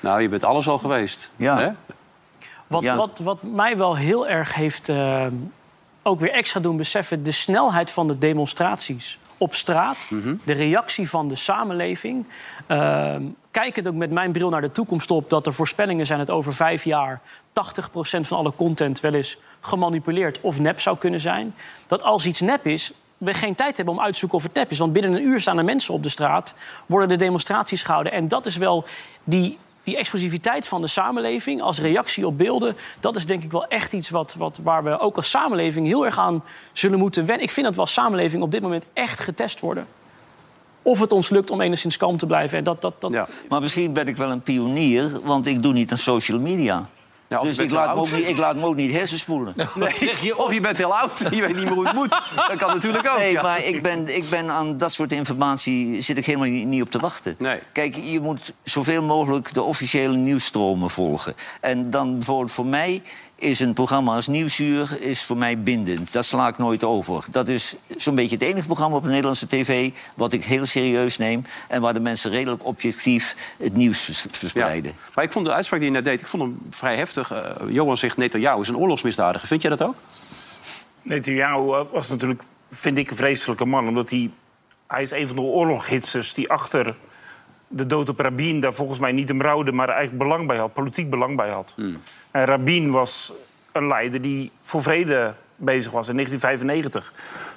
Nou, je bent alles al geweest. Ja. Hè? Wat, Ja. wat, wat mij wel heel erg heeft eh, ook weer extra doen beseffen... de snelheid van de demonstraties op straat. De reactie van de samenleving. Uh, kijkend ook met mijn bril naar de toekomst op... dat er voorspellingen zijn dat over vijf jaar... 80% van alle content wel eens gemanipuleerd of nep zou kunnen zijn. Dat als iets nep is, we geen tijd hebben om uit te zoeken of het nep is. Want binnen een uur staan er mensen op de straat, worden de demonstraties gehouden. En dat is wel die, die explosiviteit van de samenleving als reactie op beelden. Dat is denk ik wel echt iets wat, wat, waar we ook als samenleving heel erg aan zullen moeten wennen. Ik vind dat we als samenleving op dit moment echt getest worden. Of het ons lukt om enigszins kalm te blijven. En dat, dat, dat... Ja. Maar misschien ben ik wel een pionier, want ik doe niet aan social media. Ja, dus je ik laat, ook niet, ik laat me ook niet hersenspoelen. Nee, of je bent heel oud, je weet niet meer hoe het moet. Dat kan natuurlijk ook. Nee, ja. maar ik ben, ik ben aan dat soort informatie zit ik helemaal niet, niet op te wachten. Nee. Kijk, je moet zoveel mogelijk de officiële nieuwsstromen volgen. En dan bijvoorbeeld voor mij is een programma als Nieuwsuur is voor mij bindend. Dat sla ik nooit over. Dat is zo'n beetje het enige programma op de Nederlandse tv... wat ik heel serieus neem en waar de mensen redelijk objectief het nieuws vers- verspreiden. Ja. Maar ik vond de uitspraak die je net deed, ik vond hem vrij heftig. Eh, Johan zegt Netanyahu is een oorlogsmisdadiger. Vind jij dat ook? Netanyahu was natuurlijk, vind ik, een vreselijke man. Omdat hij... Hij is een van de oorloghitsers die achter de dood op Rabin... daar volgens mij niet een rouwde, maar eigenlijk belang bij had. Politiek belang bij had. En Rabin was een leider die voor vrede bezig was in 1995.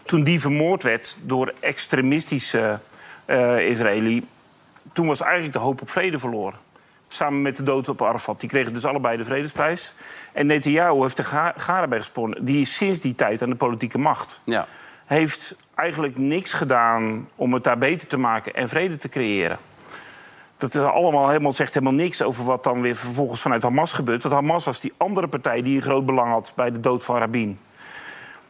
Toen die vermoord werd door extremistische eh Israëli... toen was eigenlijk de hoop op vrede verloren. Samen met de dood op Arafat. Die kregen dus allebei de vredesprijs. En Netanyahu heeft de ga- garen bij gesponnen. Die is sinds die tijd aan de politieke macht. Ja. Heeft eigenlijk niks gedaan om het daar beter te maken en vrede te creëren. Dat is allemaal helemaal, zegt helemaal niks over wat dan weer vervolgens vanuit Hamas gebeurt. Want Hamas was die andere partij die een groot belang had bij de dood van Rabin.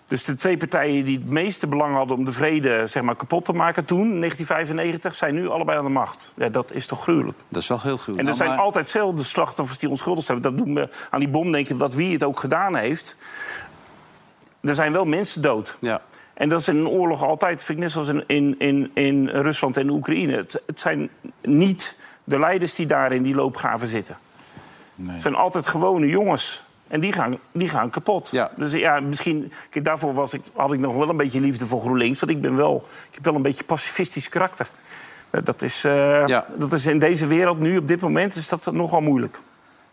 Dus de twee partijen die het meeste belang hadden om de vrede zeg maar, kapot te maken toen, in 1995, zijn nu allebei aan de macht. Ja, dat is toch gruwelijk. Dat is wel heel gruwelijk. En er zijn altijd zelfde slachtoffers die onschuldig zijn. Dat doen we aan die bom denken, wat wie het ook gedaan heeft. Er zijn wel mensen dood. Ja. En dat is in een oorlog altijd, vind ik net zoals in, in, in, in Rusland en Oekraïne. Het, het zijn niet de leiders die daar in die loopgraven zitten. Het zijn altijd gewone jongens. En die gaan, die gaan kapot. Ja. Dus ja, misschien... Kijk, daarvoor was ik, had ik nog wel een beetje liefde voor GroenLinks. Want ik ben wel... Ik heb wel een beetje pacifistisch karakter. Eh, Dat is, eh, Ja. dat is in deze wereld nu, op dit moment, is dat nogal moeilijk.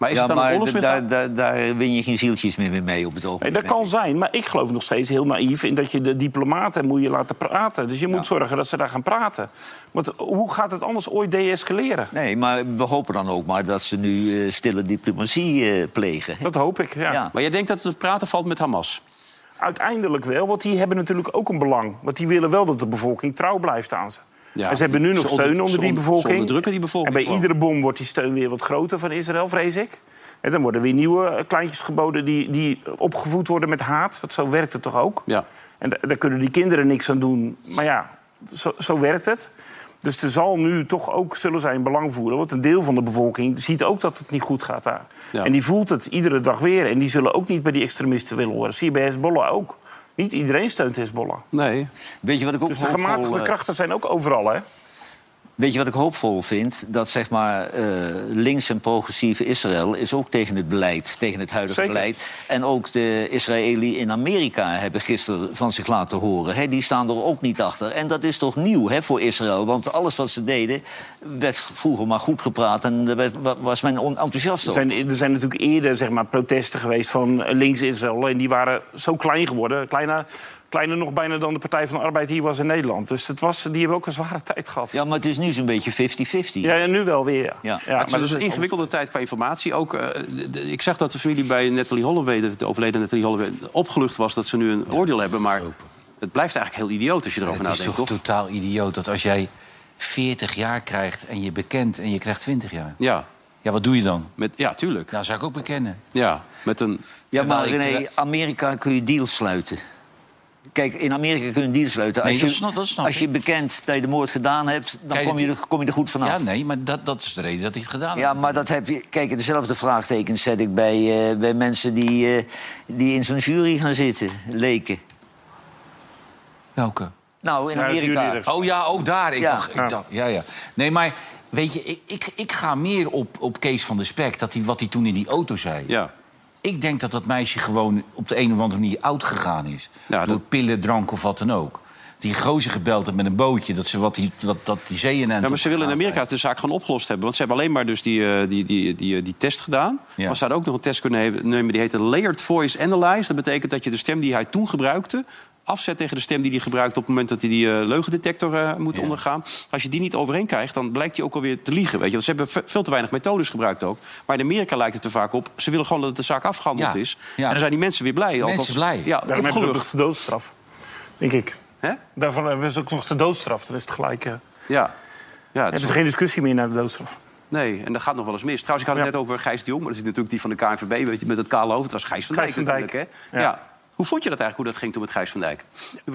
Maar is ja, het dan maar daar, daar, daar win je geen zieltjes meer mee mee op het Nee, ogenblik. dat kan zijn, maar ik geloof nog steeds heel naïef in dat je de diplomaten moet je laten praten. Dus je moet Ja. zorgen dat ze daar gaan praten. Want hoe gaat het anders ooit deescaleren? Nee, maar we hopen dan ook maar dat ze nu eh, stille diplomatie eh, plegen. Dat hoop ik, ja. Ja. Maar jij denkt dat het praten valt met Hamas? Uiteindelijk wel, want die hebben natuurlijk ook een belang. Want die willen wel dat de bevolking trouw blijft aan ze. Ja. En ze hebben nu nog onder- steun onder die bevolking. onderdrukken die bevolking En bij iedere bom wordt die steun weer wat groter van Israël, vrees ik. En dan worden weer nieuwe eh, kleintjes geboden die, die opgevoed worden met haat. Want zo werkt het toch ook? Ja. En da- daar kunnen die kinderen niks aan doen. Maar ja, zo, zo werkt het. Dus er zal nu toch ook zullen zijn belang voeren. Want een deel van de bevolking ziet ook dat het niet goed gaat daar. Ja. En die voelt het iedere dag weer. En die zullen ook niet bij die extremisten willen horen. Zie je bij Hezbollah ook. Niet iedereen steunt Hezbollah. Nee. Weet je wat ik ook Dus de gematigde eh, krachten zijn ook overal, hè? Weet je wat ik hoopvol vind? Dat zeg maar eh, links en progressieve Israël is ook tegen het beleid, tegen het huidige Zeker. beleid. En ook de Israëli in Amerika hebben gisteren van zich laten horen. Hè? Die staan er ook niet achter. En dat is toch nieuw hè, voor Israël? Want alles wat ze deden werd vroeger maar goed gepraat en daar was men enthousiast Er over. zijn, er zijn natuurlijk eerder zeg maar, protesten geweest van links Israël. En die waren zo klein geworden. Kleine Kleiner nog bijna dan de Partij van de Arbeid hier was in Nederland. Dus het was, die hebben ook een zware tijd gehad. Ja, maar het is nu zo'n beetje 50-50. Ja, ja, nu wel weer. Ja. Ja. Ja, het is dus een ingewikkelde tijd qua informatie. Ook, eh, de- de- ik zag dat de familie bij Natalie Holloway, de, de overleden Natalie Holloway, opgelucht was dat ze nu een oordeel hebben. Maar het blijft eigenlijk heel idioot als je erover Het is nadenkt, toch toch? totaal idioot dat als jij 40 jaar krijgt en je bekent en je krijgt 20 jaar. Ja, Ja, wat doe je dan? met, ja, tuurlijk. Nou, zou ik ook bekennen. Ja, met een... Ja, maar René, Amerika kun je deals sluiten. Kijk, in Amerika kun je een deal sluiten. Als, Nee, je, snap- dat snap als je bekent dat je de moord gedaan hebt, dan Kijk, kom je, er, kom je er goed vanaf. Ja, nee, maar dat, dat is de reden dat hij het gedaan Ja, heeft. maar dat heb je. Kijk, dezelfde vraagtekens zet ik bij, eh, bij mensen die, eh, die in zo'n jury gaan zitten, leken. Welke? Nou, in Ja, Amerika. Oh ja, ook daar. Ik Ja. dacht, ik dacht, ja, ja. Nee, maar weet je, ik, ik, ik ga meer op, op Kees van der Spek, dat hij, wat hij toen in die auto zei. Ja. Ik denk dat dat meisje gewoon op de een of andere manier oud gegaan is. Ja, Door dat- pillen, drank of wat dan ook. Die gozer gebeld heeft met een bootje, dat ze wat die, wat, dat die zeeën Ja, maar ze willen in Amerika de zaak gewoon opgelost hebben. Want ze hebben alleen maar dus die, eh, die, die, die, die test gedaan. Ja. Maar ze hadden ook nog een test kunnen nemen die heet een Layered Voice Analyze. Dat betekent dat je de stem die hij toen gebruikte... afzet tegen de stem die hij gebruikt op het moment dat hij die eh, leugendetector eh, moet Ja. ondergaan. Als je die niet overeen krijgt, dan blijkt hij ook alweer te liegen. Weet je? Want ze hebben ve- veel te weinig methodes gebruikt ook. Maar in Amerika lijkt het er vaak op. Ze willen gewoon dat de zaak afgehandeld Ja. is. Ja. En dan zijn die mensen weer blij. Mensen blij. Ja, Daarom hebben we nog de doodstraf. Denk ik. Hè? Daarvan hebben ze ook nog de doodstraf. Dan is het gelijk... Ja. Ja, het hebben is ze geen discussie meer naar de doodstraf. Nee, en dat gaat nog wel eens mis. Trouwens, ik had het Ja. net over Gijs de Jong. Maar dat is natuurlijk die van de KNVB, weet je, met het kale hoofd. Het was Gijs van Dijk Gijs van Dijk. natuurlijk, hè? Ja. Ja. Hoe vond je dat eigenlijk, hoe dat ging toen met Gijs van Dijk?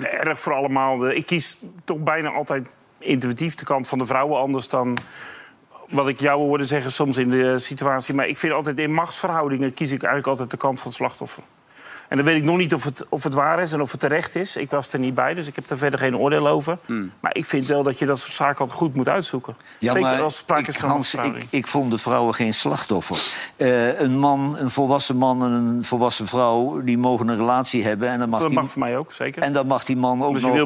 Erg voor allemaal. De, ik kies toch bijna altijd intuïtief de kant van de vrouwen. Anders dan wat ik jou hoorde zeggen soms in de situatie. Maar ik vind altijd in machtsverhoudingen kies ik eigenlijk altijd de kant van het slachtoffer. En dan weet ik nog niet of het, of het waar is en of het terecht is. Ik was er niet bij, dus ik heb daar verder geen oordeel over. Hmm. Maar ik vind wel dat je dat soort zaken goed moet uitzoeken. Ja, Zeker maar als er sprake ik, is van Hans, ik, ik vond de vrouwen geen slachtoffer. Eh, een man, een volwassen man en een volwassen vrouw... die mogen een relatie hebben. En dan mag, Dat die, mag voor mij ook, zeker. en dan mag die man ook Dus nog eh,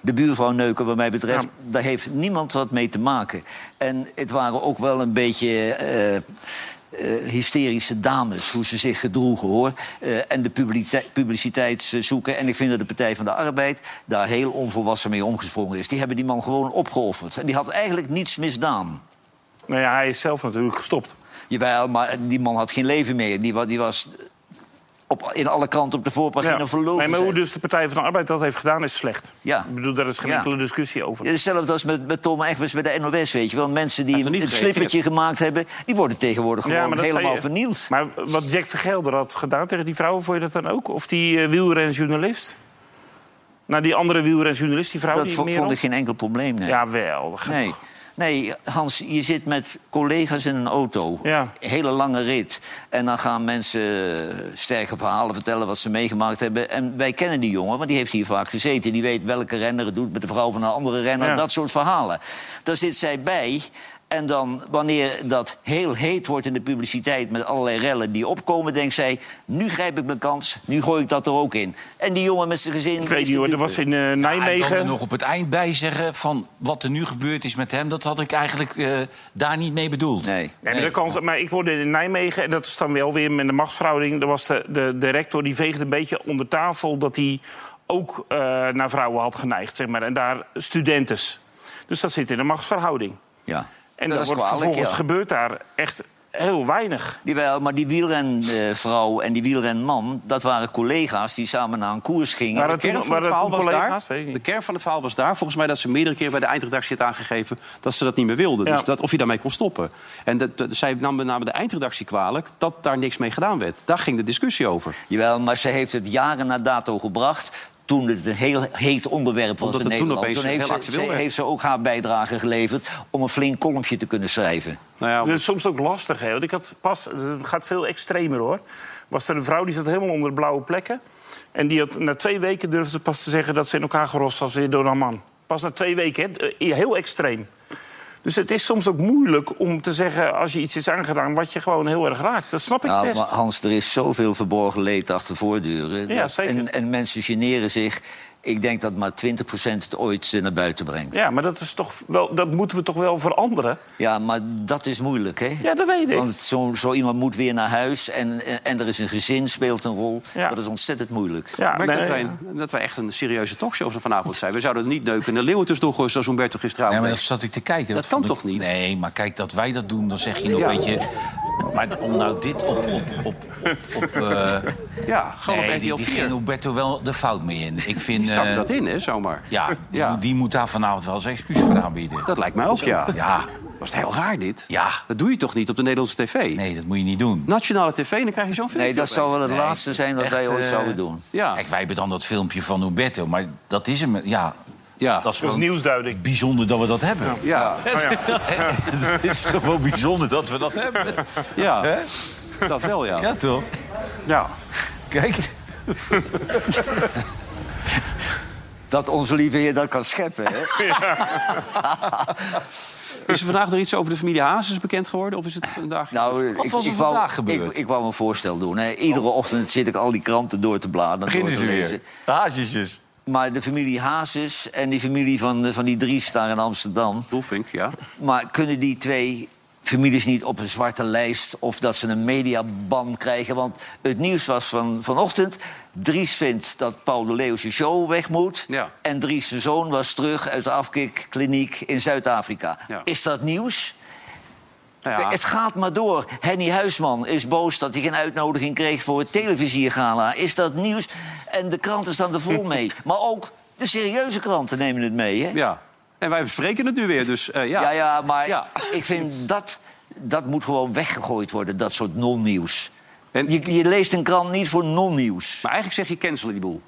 de buurvrouw neuken, wat mij betreft. Ja. Daar heeft niemand wat mee te maken. En het waren ook wel een beetje... eh, eh, hysterische dames, hoe ze zich gedroegen, hoor. Eh, en de publiciteit, publiciteit zoeken. En ik vind dat de Partij van de Arbeid daar heel onvolwassen mee omgesprongen is. Die hebben die man gewoon opgeofferd. En die had eigenlijk niets misdaan. Nou ja, hij is zelf natuurlijk gestopt. Jawel, maar die man had geen leven meer. Die, die was op, in alle kranten op de voorpagina Ja. Nee, maar hoe dus de Partij van de Arbeid dat heeft gedaan, is slecht. Ja. Ik bedoel, daar is geen Ja. enkele discussie over. Hetzelfde als met, met Tom Egbers bij de NOS, weet je wel. Mensen die een, er slippertje gemaakt hebben... die worden tegenwoordig gewoon helemaal je. vernield. Maar wat Jack Vergelder had gedaan tegen die vrouwen, vond je dat dan ook? Of die uh, wielrenjournalist? Nou, die andere wielrenjournalist, die vrouw Dat die vo- meer vond ik geen enkel probleem, nee. Ja, wel. dat gaat Nee. Nee, Hans, je zit met collega's in een auto. Ja. Hele lange rit. En dan gaan mensen eh, sterke verhalen vertellen wat ze meegemaakt hebben. En wij kennen die jongen, want die heeft hier vaak gezeten. Die weet welke renner het doet met de vrouw van een andere renner. Ja. Dat soort verhalen. Daar zit zij bij. En dan, wanneer dat heel heet wordt in de publiciteit... met allerlei rellen die opkomen, denkt zij... nu grijp ik mijn kans, nu gooi ik dat er ook in. En die jongen met zijn gezin... Ik weet niet hoor, er was in eh, Ja, en dan Nijmegen... er nog op het eind bij zeggen van wat er nu gebeurd is met hem... dat had ik eigenlijk eh, daar niet mee bedoeld. Nee. Nee, maar, Nee. dat kan, maar ik hoorde in Nijmegen, en dat is dan wel weer met de machtsverhouding... Er was de, de, de rector die veegde een beetje onder tafel... dat hij ook eh, naar vrouwen had geneigd, zeg maar. En daar studentes. Dus dat zit in een machtsverhouding. Ja. En dat dan is wordt kwalijk, vervolgens ja. gebeurt daar echt heel weinig. Jawel, maar die wielrenvrouw en die wielrenman... dat waren collega's die samen naar een koers gingen. Maar De kern van het verhaal was daar. De kern van het verhaal was daar. Volgens mij dat ze meerdere keren bij de eindredactie had aangegeven dat ze dat niet meer wilden. Ja. Dus dat, of je daarmee kon stoppen. En dat, dat- zij nam met name de eindredactie kwalijk dat daar niks mee gedaan werd. Daar ging de discussie over. Jawel, maar ze heeft het jaren na dato gebracht... toen het een heel heet onderwerp was Omdat in het toen Nederland. opeens heeft, heel ze, heeft ze ook haar bijdrage geleverd... om een flink kolompje te kunnen schrijven. Nou ja, Dat is soms ook lastig, hè. Want ik had pas, het gaat veel extremer, hoor. Was er een vrouw die zat helemaal onder de blauwe plekken. En die had na twee weken durfde ze pas te zeggen... dat ze in elkaar gerost was weer door een man. Pas na twee weken, hè. Heel extreem. Dus het is soms ook moeilijk om te zeggen... als je iets is aangedaan wat je gewoon heel erg raakt. Dat snap ik Nou, best. maar Hans, er is zoveel verborgen leed achter voordeuren. Ja, Dat-. En, en mensen generen zich Ik denk dat maar 20% het ooit eh, naar buiten brengt. Ja, maar dat, is toch wel, dat moeten we toch wel veranderen? Ja, maar dat is moeilijk, hè? Ja, dat weet ik. Want zo, zo iemand moet weer naar huis en, en er is een gezin, speelt een rol. Ja. Dat is ontzettend moeilijk. Ja, Ik merk nee, dat, wij, dat wij echt een serieuze talkshow vanavond zijn. We zouden het niet neuken en de leeuwen tussendoor gooien zoals Humberto gisteravond. Ja, maar dat zat ik te kijken. Dat kan ik- toch niet? Nee, maar kijk, dat wij dat doen, dan zeg je nog, Ja. weet je... Maar om nou dit op... op, op, op, op eh, Ja, gewoon nee, op die, RTL die 4. ging Roberto wel de fout mee in. Ik vind... Die stapte eh, dat in, hè, zomaar. Ja, die, Ja. Moet, die moet daar vanavond wel zijn excuus voor aanbieden. Dat lijkt mij ook, ja. Ja, Was het heel raar, dit? ja. Dat doe je toch niet op de Nederlandse tv? Nee, dat moet je niet doen. Nationale tv, dan krijg je zo'n filmpje. Nee, dat zou wel het Nee, laatste zijn wat echt, wij ooit eh, zouden doen. Ja, Kijk, wij hebben dan dat filmpje van Roberto, maar dat is hem. Ja, ja. dat is Dat is nieuwsduiding. bijzonder dat we dat hebben. [laughs] ja. Het is gewoon bijzonder dat we dat hebben. ja. Dat wel, ja. Ja, toch? ja. Kijk. Dat onze lieve heer dat kan scheppen, hè? [laughs] [laughs] Is er vandaag nog iets over de familie Hazes bekend geworden? Of is het vandaag... Nou, Wat ik, was er ik wou, vandaag gebeurd? Ik, ik wou een voorstel doen. Hè. Iedere ochtend zit ik al die kranten door te bladeren. Beginnen ze weer. Haasjes. Maar de familie Hazes en die familie van, van die Dries daar in Amsterdam... Dolfink, ja. Maar kunnen die twee families niet op een zwarte lijst... of dat ze een mediaban krijgen? Want het nieuws was van, vanochtend... Dries vindt dat Paul de Leeuw zijn show weg moet... Ja. en Dries zijn zoon was terug uit de afkikkliniek in Zuid-Afrika. Ja. Is dat nieuws? Nou ja. Het gaat maar door. Henny Huisman is boos dat hij geen uitnodiging kreeg voor het televisiegala. Is dat nieuws? En de kranten staan er vol [laughs] mee. Maar ook de serieuze kranten nemen het mee, hè? Ja. En wij bespreken het nu weer, dus eh, ja. Ja, ja, maar Ja. [laughs] ik vind dat... Dat moet gewoon weggegooid worden, dat soort non-nieuws. En- Je, je leest een krant niet voor non-nieuws. Maar eigenlijk zeg je cancelen die boel.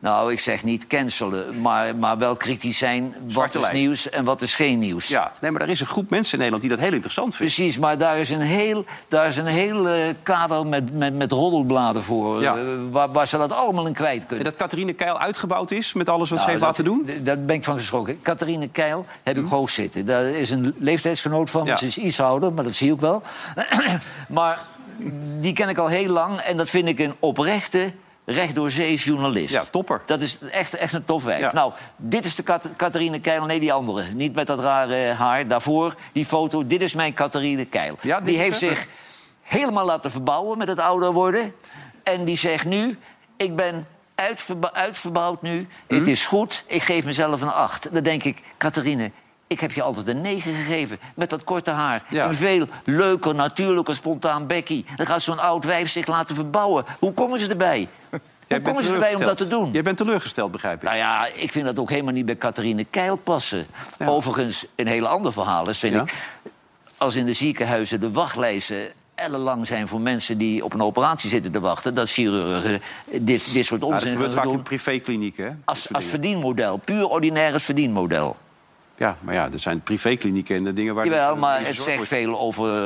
Nou, ik zeg niet cancelen, maar, maar wel kritisch zijn. Wat Zwarte is lijn. nieuws en wat is geen nieuws. Ja, nee, maar er is een groep mensen in Nederland die dat heel interessant vindt. Precies, maar daar is een heel, daar is een heel kader met, met, met roddelbladen voor... Ja. eh, waar, waar ze dat allemaal in kwijt En kunnen. dat Catharine Keil uitgebouwd is met alles wat ze Nou, heeft laten doen? Daar ben ik van geschrokken. Catharine Keil heb ik hoog zitten. Daar is een leeftijdsgenoot van. Ja. Ze is iets ouder, maar dat zie ik wel. [clears throat] maar die ken ik al heel lang. En dat vind ik een oprechte, recht door zee journalist. Ja, topper. Dat is echt, echt een tof werk. Ja. Nou, dit is de Catharine Keil. Nee, die andere. Niet met dat rare haar. Daarvoor, die foto. Dit is mijn Catharine Keil. Ja, die heeft het. zich helemaal laten verbouwen met het ouder worden. En die zegt nu, ik ben uitverba- uitverbouwd nu. Het Hm? is goed, ik geef mezelf een acht. Dan denk ik, Catharine, ik heb je altijd een negen gegeven. Met dat korte haar. Ja. Een veel leuker, natuurlijker, spontaan bekkie. Dan gaat zo'n oud wijf zich laten verbouwen. Hoe komen ze erbij? Jij Hoe komen ze erbij om dat te doen? Jij bent teleurgesteld, begrijp ik. Nou ja, ik vind dat ook helemaal niet bij Catharine Keil passen. Overigens, een heel ander verhaal is, vind Ja. ik... als in de ziekenhuizen de wachtlijsten ellenlang zijn voor mensen die op een operatie zitten te wachten... dat chirurgen dit, dit soort Ja, dat onzin gebeurt gaan vaak in privéklinieken, hè? dat Als, als verdienmodel, puur ordinair verdienmodel. Ja, maar ja, er zijn privéklinieken en de dingen waar... Jawel, de- maar het zegt wordt- veel over eh,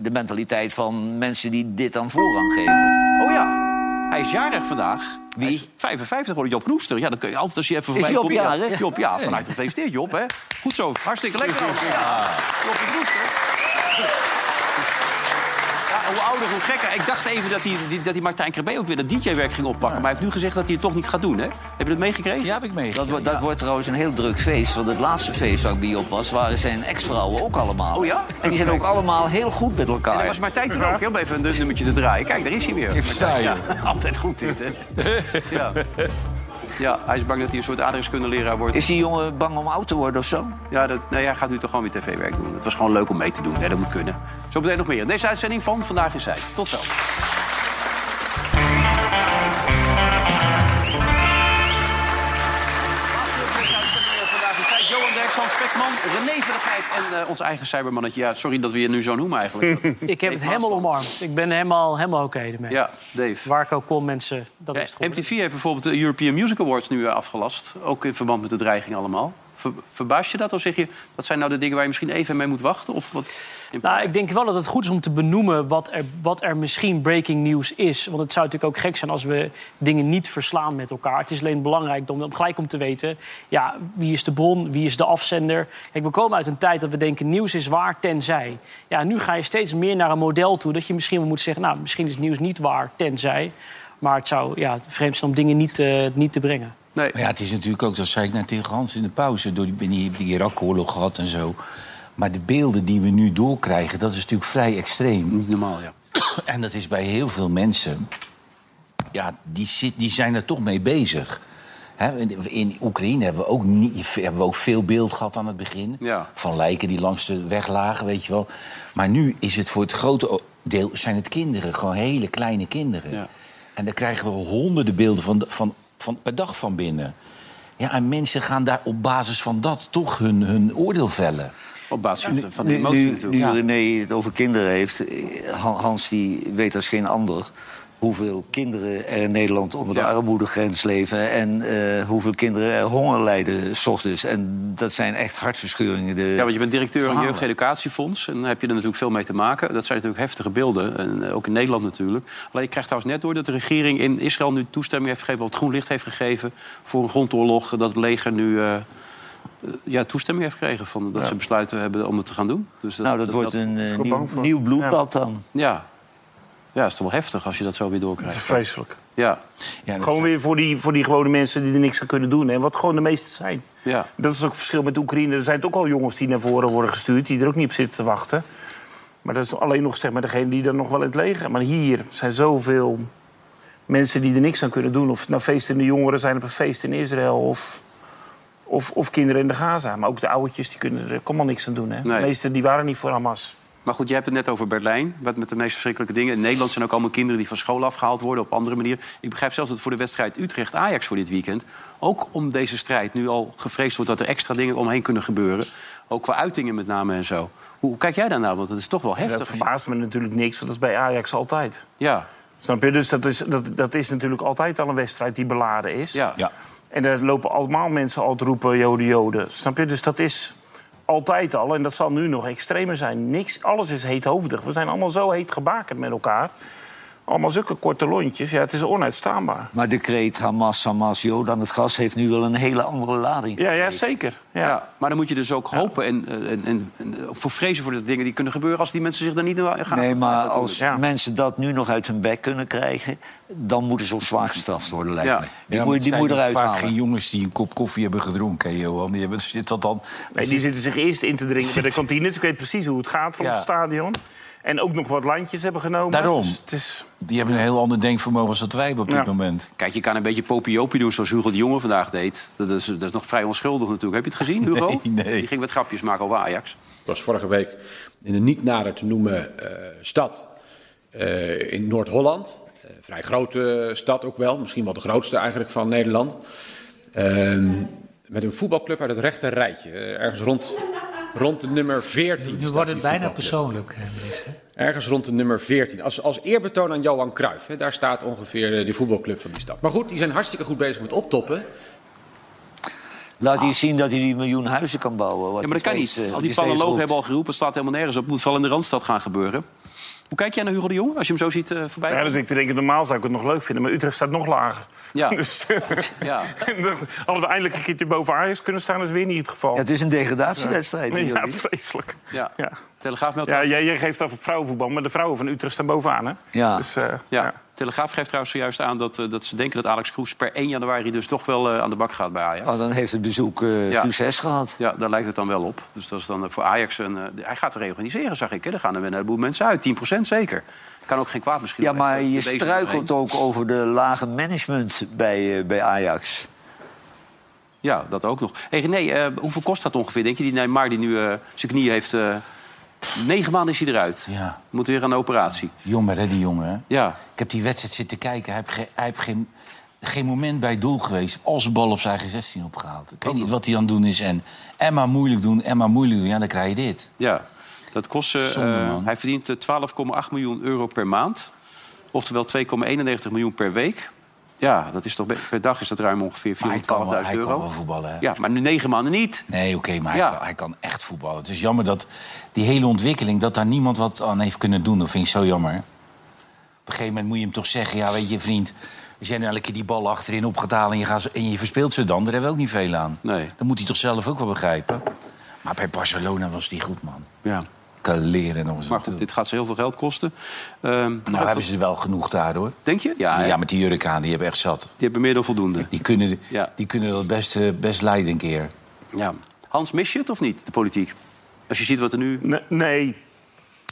de mentaliteit van mensen die dit dan voorrang geven. Oh ja, hij is jarig vandaag. Wie? Hij is 55 worden Job Knoester. Ja, dat kun je altijd als je even voorbij Job komt. Ja? Job, ja, van harte gefeliciteerd, Job. Hè. Goed zo, hartstikke lekker. Ja, Job Knoester. Hoe ouder, hoe gekker. Ik dacht even dat hij, die- dat hij Martijn Krabbe ook weer dat DJ-werk ging oppakken. Maar hij heeft nu gezegd dat hij het toch niet gaat doen, hè? Heb je dat meegekregen? Ja, heb ik Dat, meegekregen. wordt- dat wordt trouwens een heel druk feest. Want het laatste feest waar ik bij op was, waren zijn ex-vrouwen ook allemaal. Oh ja? En die zijn ook allemaal heel goed met En elkaar. dat was Martijn toen ook, om even een nummertje te draaien. Kijk, daar is hij weer. Ik je. Ja, [laughs] altijd goed dit, hè? [laughs] Ja. Ja, hij is bang dat hij een soort aardrijkskundeleraar wordt. Is die jongen bang om oud te worden of zo? Ja, dat, nee, hij gaat nu toch gewoon weer tv-werk doen. Het was gewoon leuk om mee te doen. Dat moet kunnen. Zo meteen nog meer. Deze uitzending van Vandaag in Zij. Tot zo. Spekman, René en eh, ons eigen cybermannetje. Ja, sorry dat we je nu zo noemen eigenlijk. [laughs] Ik heb het helemaal omarmd. Ik ben helemaal, helemaal oké ermee. Ja, Dave. Waar ik ook kom, mensen, dat Ja, is het geworden. MTV heeft bijvoorbeeld de European Music Awards nu eh, afgelast. Ook in verband met de dreiging allemaal. Ver, verbaas je dat? Of zeg je, dat zijn nou de dingen waar je misschien even mee moet wachten? Of wat? Nou, ik denk wel dat het goed is om te benoemen wat er, wat er misschien breaking news is. Want het zou natuurlijk ook gek zijn als we dingen niet verslaan met elkaar. Het is alleen belangrijk om, gelijk om te weten... Ja, wie is de bron, wie is de afzender. Kijk, we komen uit een tijd dat we denken nieuws is waar, tenzij. Ja, nu ga je steeds meer naar een model toe... dat je misschien moet zeggen, nou, misschien is nieuws niet waar, tenzij. Maar het zou ja, vreemd zijn om dingen niet, eh, niet te brengen. Nee. Maar ja, het is natuurlijk ook, dat zei ik net tegen Hans in de pauze... door die, die, Irak-oorlog gehad en zo. Maar de beelden die we nu doorkrijgen, dat is natuurlijk vrij extreem. Niet normaal, ja. [clears throat] En dat is bij heel veel mensen... Ja, die, zit, die zijn er toch mee bezig. In, in Oekraïne hebben we, ook niet, hebben we ook veel beeld gehad aan het begin. Ja. Van lijken die langs de weg lagen, weet je wel. Maar nu is het voor het grote deel zijn het kinderen. Gewoon hele kleine kinderen. Ja. En daar krijgen we honderden beelden van, van, van, per dag van binnen. Ja, en mensen gaan daar op basis van dat toch hun, hun oordeel vellen. Op basis van de- van de Nu, emotie nu, natuurlijk. nu René het over kinderen heeft, eh, Han- Hans die weet als geen ander hoeveel kinderen er in Nederland onder de Ja. armoedegrens leven... en eh, hoeveel kinderen er honger lijden s ochtends. En dat zijn echt hartverscheuringen. De Ja, want je bent directeur van het. Jeugdeducatiefonds. En dan heb je er natuurlijk veel mee te maken. Dat zijn natuurlijk heftige beelden. En eh, ook in Nederland natuurlijk. Alleen ik krijg trouwens net door dat de regering in Israël nu toestemming heeft gegeven... of het groen licht heeft gegeven voor een grondoorlog. Dat het leger nu eh, ja, toestemming heeft gekregen. Van, dat ze besluiten hebben om het te gaan doen. Dus Nou, dat, wordt een nieuw, nieuw bloedbad dan. Ja. Ja, is toch wel heftig als je dat zo weer Het is doorkrijgt. vreselijk. Ja, Ja, Gewoon weer voor die, voor die gewone mensen die er niks aan kunnen doen. Hè, wat gewoon de meeste zijn. ja. Dat is ook het verschil met Oekraïne. Er zijn ook al jongens die naar voren worden gestuurd... die er ook niet op zitten te wachten. Maar dat is alleen nog zeg maar, degene die dan nog wel in het leger... Maar hier zijn zoveel mensen die er niks aan kunnen doen. Of het nou feestende jongeren zijn op een feest in Israël... of, of, of kinderen in de Gaza. Maar ook de oudertjes die kunnen er allemaal niks aan doen. Hè. Nee. De meesten die waren niet voor Hamas. Maar goed, je hebt het net over Berlijn, met, met de meest verschrikkelijke dingen. In Nederland zijn ook allemaal kinderen die van school afgehaald worden op andere manier. Ik begrijp zelfs dat voor de wedstrijd Utrecht-Ajax voor dit weekend... ook om deze strijd nu al gevreesd wordt dat er extra dingen omheen kunnen gebeuren. Ook qua uitingen met name en zo. Hoe, kijk jij daar nou? Want het is toch wel heftig. Dat verbaast me natuurlijk niks, want dat is bij Ajax altijd. Ja, Snap je? Dus dat is, dat, dat is natuurlijk altijd al een wedstrijd die beladen is. ja. Ja. En daar lopen allemaal mensen al te roepen, joden, joden. Snap je? Dus dat is altijd al. En dat zal nu nog extremer zijn. Niks, alles is heethoofdig. We zijn allemaal zo heet gebakend met elkaar. Allemaal zulke korte lontjes. Ja, het is onuitstaanbaar. Maar de kreet Hamas, Hamas, Jood aan het gas... heeft nu wel een hele andere lading. Ja, ja zeker. Ja. Ja. maar dan moet je dus ook hopen en, en, en, en voor vrezen voor de dingen die kunnen gebeuren... als die mensen zich daar niet aan gaan Nee, maar als Ja. mensen dat nu nog uit hun bek kunnen krijgen... dan moeten ze ook zwaar gestraft worden, lijkt Ja. me. Die, Ja, moet, maar die moet zijn eruit vaak halen. geen jongens die een kop koffie hebben gedronken, hè, Johan. Die hebben, zit dat dan... Nee, die zitten zich eerst in te dringen bij de kantine. Dus ik weet precies hoe het gaat Ja. het stadion. En ook nog wat landjes hebben genomen. Daarom. Dus het is... Die hebben een heel ander denkvermogen als dat wij hebben op dit Ja. moment. Kijk, je kan een beetje popiopie doen zoals Hugo de Jonge vandaag deed. Dat is, dat is nog vrij onschuldig natuurlijk. Heb je het gezien, Hugo? Nee, nee. Die ging wat grapjes maken over Ajax. Ik was vorige week in een niet nader te noemen eh, stad eh, in Noord-Holland. Eh, vrij grote stad ook wel, misschien wel de grootste eigenlijk van Nederland. Ehm, met een voetbalclub uit het rechte rijtje, ergens rond, rond de nummer 14. Nu staat wordt het bijna persoonlijk, eh, minister. Ergens rond de nummer 14. Als, als eerbetoon aan Johan Cruijff. Hè, daar staat ongeveer eh, die voetbalclub van die stad. Maar goed, die zijn hartstikke goed bezig met optoppen. Laat hij zien dat hij die miljoen huizen kan bouwen. wat Ja, maar dat kan niet. steeds, eh, Al die planologen roept. hebben al geroepen, het slaat helemaal nergens op. Het moet vooral in de Randstad gaan gebeuren. Hoe kijk jij naar Hugo de Jong als je hem zo ziet eh, voorbij? Ja, dus ik te denken, normaal zou ik het nog leuk vinden. Maar Utrecht staat nog lager. Ja. [laughs] Dus, [laughs] Ja. en [laughs] dat- hadden we eindelijk een keertje boven Ajax kunnen staan, is weer niet het geval. Ja, het is een degradatiewedstrijd. Ja, vreselijk. Ja. Ja. Telegraaf meldt Ja, jij, jij geeft over vrouwenvoetbal, maar de vrouwen van Utrecht staan bovenaan, hè? Ja. Dus, eh, ja. Telegraaf geeft trouwens zojuist aan dat, eh, dat ze denken dat Alex Kroes per 1 januari dus toch wel eh, aan de bak gaat bij Ajax. Oh, dan heeft het bezoek eh, Ja. succes gehad. Ja, daar lijkt het dan wel op. Dus dat is dan voor Ajax een. hij gaat reorganiseren, zag ik. Hè. Er gaan er weer een heleboel mensen uit. 10% zeker. Kan ook geen kwaad misschien. Ja, maar je struikelt ook over de lage management bij, bij Ajax. Ja, dat ook nog. Hey, René, eh, hoeveel kost dat ongeveer, denk je? Die Neymar die nu eh, zijn knie heeft... negen maanden is hij eruit. Ja. Moet weer aan de operatie. Jongen, hè, die jongen. hè? Ja, Ik heb die wedstrijd zitten kijken. Hij heeft, ge- hij heeft geen, geen moment bij doel geweest. Als bal op zijn eigen 16 opgehaald. Ik weet niet wat hij aan het doen is. En, en maar moeilijk doen, en maar moeilijk doen. Ja, dan krijg je dit. ja. Dat kost... eh, Zonde, eh, man. hij verdient eh, 12,8 miljoen euro per maand. Oftewel 2,91 miljoen per week. Ja, dat is toch per dag is dat ruim ongeveer 412.000 Maar hij kan wel, euro. voetballen. hè? Ja, maar nu negen maanden niet. Nee, oké, maar Ja. hij, kan, hij kan echt voetballen. Het is jammer dat die hele ontwikkeling... dat daar niemand wat aan heeft kunnen doen. Dat vind ik zo jammer. Op een gegeven moment moet je hem toch zeggen... ja, weet je, vriend... als jij nu elke keer die bal achterin op gaat halen... en je, gaat, en je verspeelt ze dan, daar hebben we ook niet veel aan. Nee. Dan moet hij toch zelf ook wel begrijpen. Maar bij Barcelona was die goed, man. Ja. Kaleren nog eens. Maar goed, dit gaat ze heel veel geld kosten. Ehm, Nou, hebben ze wel genoeg daar, hoor. Denk je? Ja, Ja, ja, met die jurk aan, die hebben echt zat. die hebben meer dan voldoende. Die kunnen, Ja. die kunnen dat best, eh, best leiden een keer. Ja. Hans, mis je het of niet, de politiek? Als je ziet wat er nu... Nee, nee.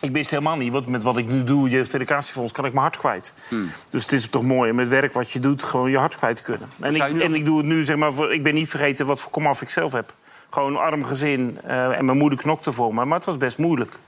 ik mis het helemaal niet. Want met wat ik nu doe, jeugdeducatiefonds, kan ik mijn hart kwijt. Hmm. Dus het is toch mooi om met werk wat je doet, gewoon je hart kwijt te kunnen. En, ik, en ik doe het nu, zeg maar, voor, ik ben niet vergeten wat voor komaf ik zelf heb. Gewoon arm gezin eh, en mijn moeder knokte voor me. Maar het was best moeilijk.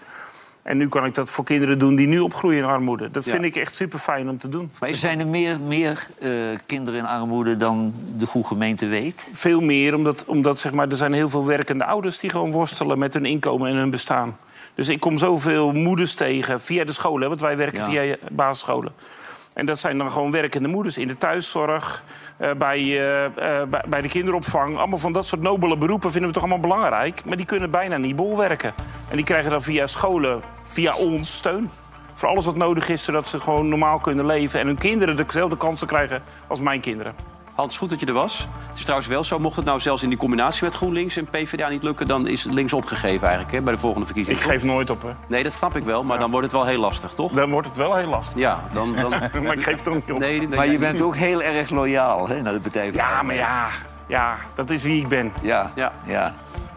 En nu kan ik dat voor kinderen doen die nu opgroeien in armoede. Dat Ja. vind ik echt super fijn om te doen. Maar Zijn er meer, meer eh, kinderen in armoede dan de goede gemeente weet? Veel meer, omdat, omdat zeg maar, er zijn heel veel werkende ouders... die gewoon worstelen met hun inkomen en hun bestaan. Dus ik kom zoveel moeders tegen via de scholen. Want wij werken Ja. via basisscholen. En dat zijn dan gewoon werkende moeders in de thuiszorg... eh, bij, eh, eh, bij, bij de kinderopvang. Allemaal van dat soort nobele beroepen vinden we toch allemaal belangrijk. Maar die kunnen bijna niet bolwerken. En die krijgen dan via scholen, via ons, steun. Voor alles wat nodig is, zodat ze gewoon normaal kunnen leven... en hun kinderen dezelfde kansen krijgen als mijn kinderen. Hans, goed dat je er was. Het is trouwens wel zo, mocht het nou zelfs in die combinatie met GroenLinks en PvdA niet lukken... dan is links opgegeven eigenlijk hè, bij de volgende Ik verkiezingen. geef nooit op, hè. Nee, dat snap ik wel, maar dan wordt het wel heel lastig, toch? Dan wordt het wel heel lastig. Ja, dan... dan... [laughs] Maar ik geef het ook niet op. Nee, Maar je bent ook heel erg loyaal hè, naar de Partij Ja, maar ja, ja, dat is wie ik ben. Ja, Ja. ja.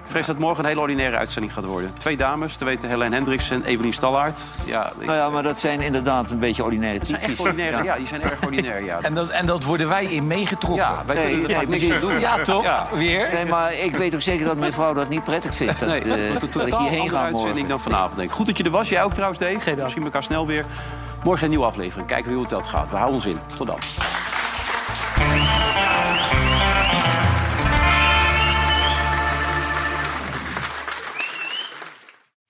Ik vrees dat morgen een hele ordinaire uitzending gaat worden. Twee dames, te weten Helene Hendricks en Evelien Stallaert. Ja, ik- Nou ja, maar dat zijn inderdaad een beetje ordinaire dat zijn types. echt ordinaire. Ja. die zijn erg ordinair, ja. En dat, en dat worden wij in meegetrokken. Ja, wij Nee, kunnen er niks doen. Ja, toch? Ja. Weer? Nee, maar ik weet ook zeker dat mijn vrouw dat niet prettig vindt. Dat, Nee, eh, dat een dat hierheen andere ga uitzending morgen. dan vanavond, denk ik. Goed dat je er was. Jij ook trouwens, Dave. Misschien elkaar snel weer. Morgen een nieuwe aflevering. Kijken we hoe het dat gaat. We houden ons in. Tot dan.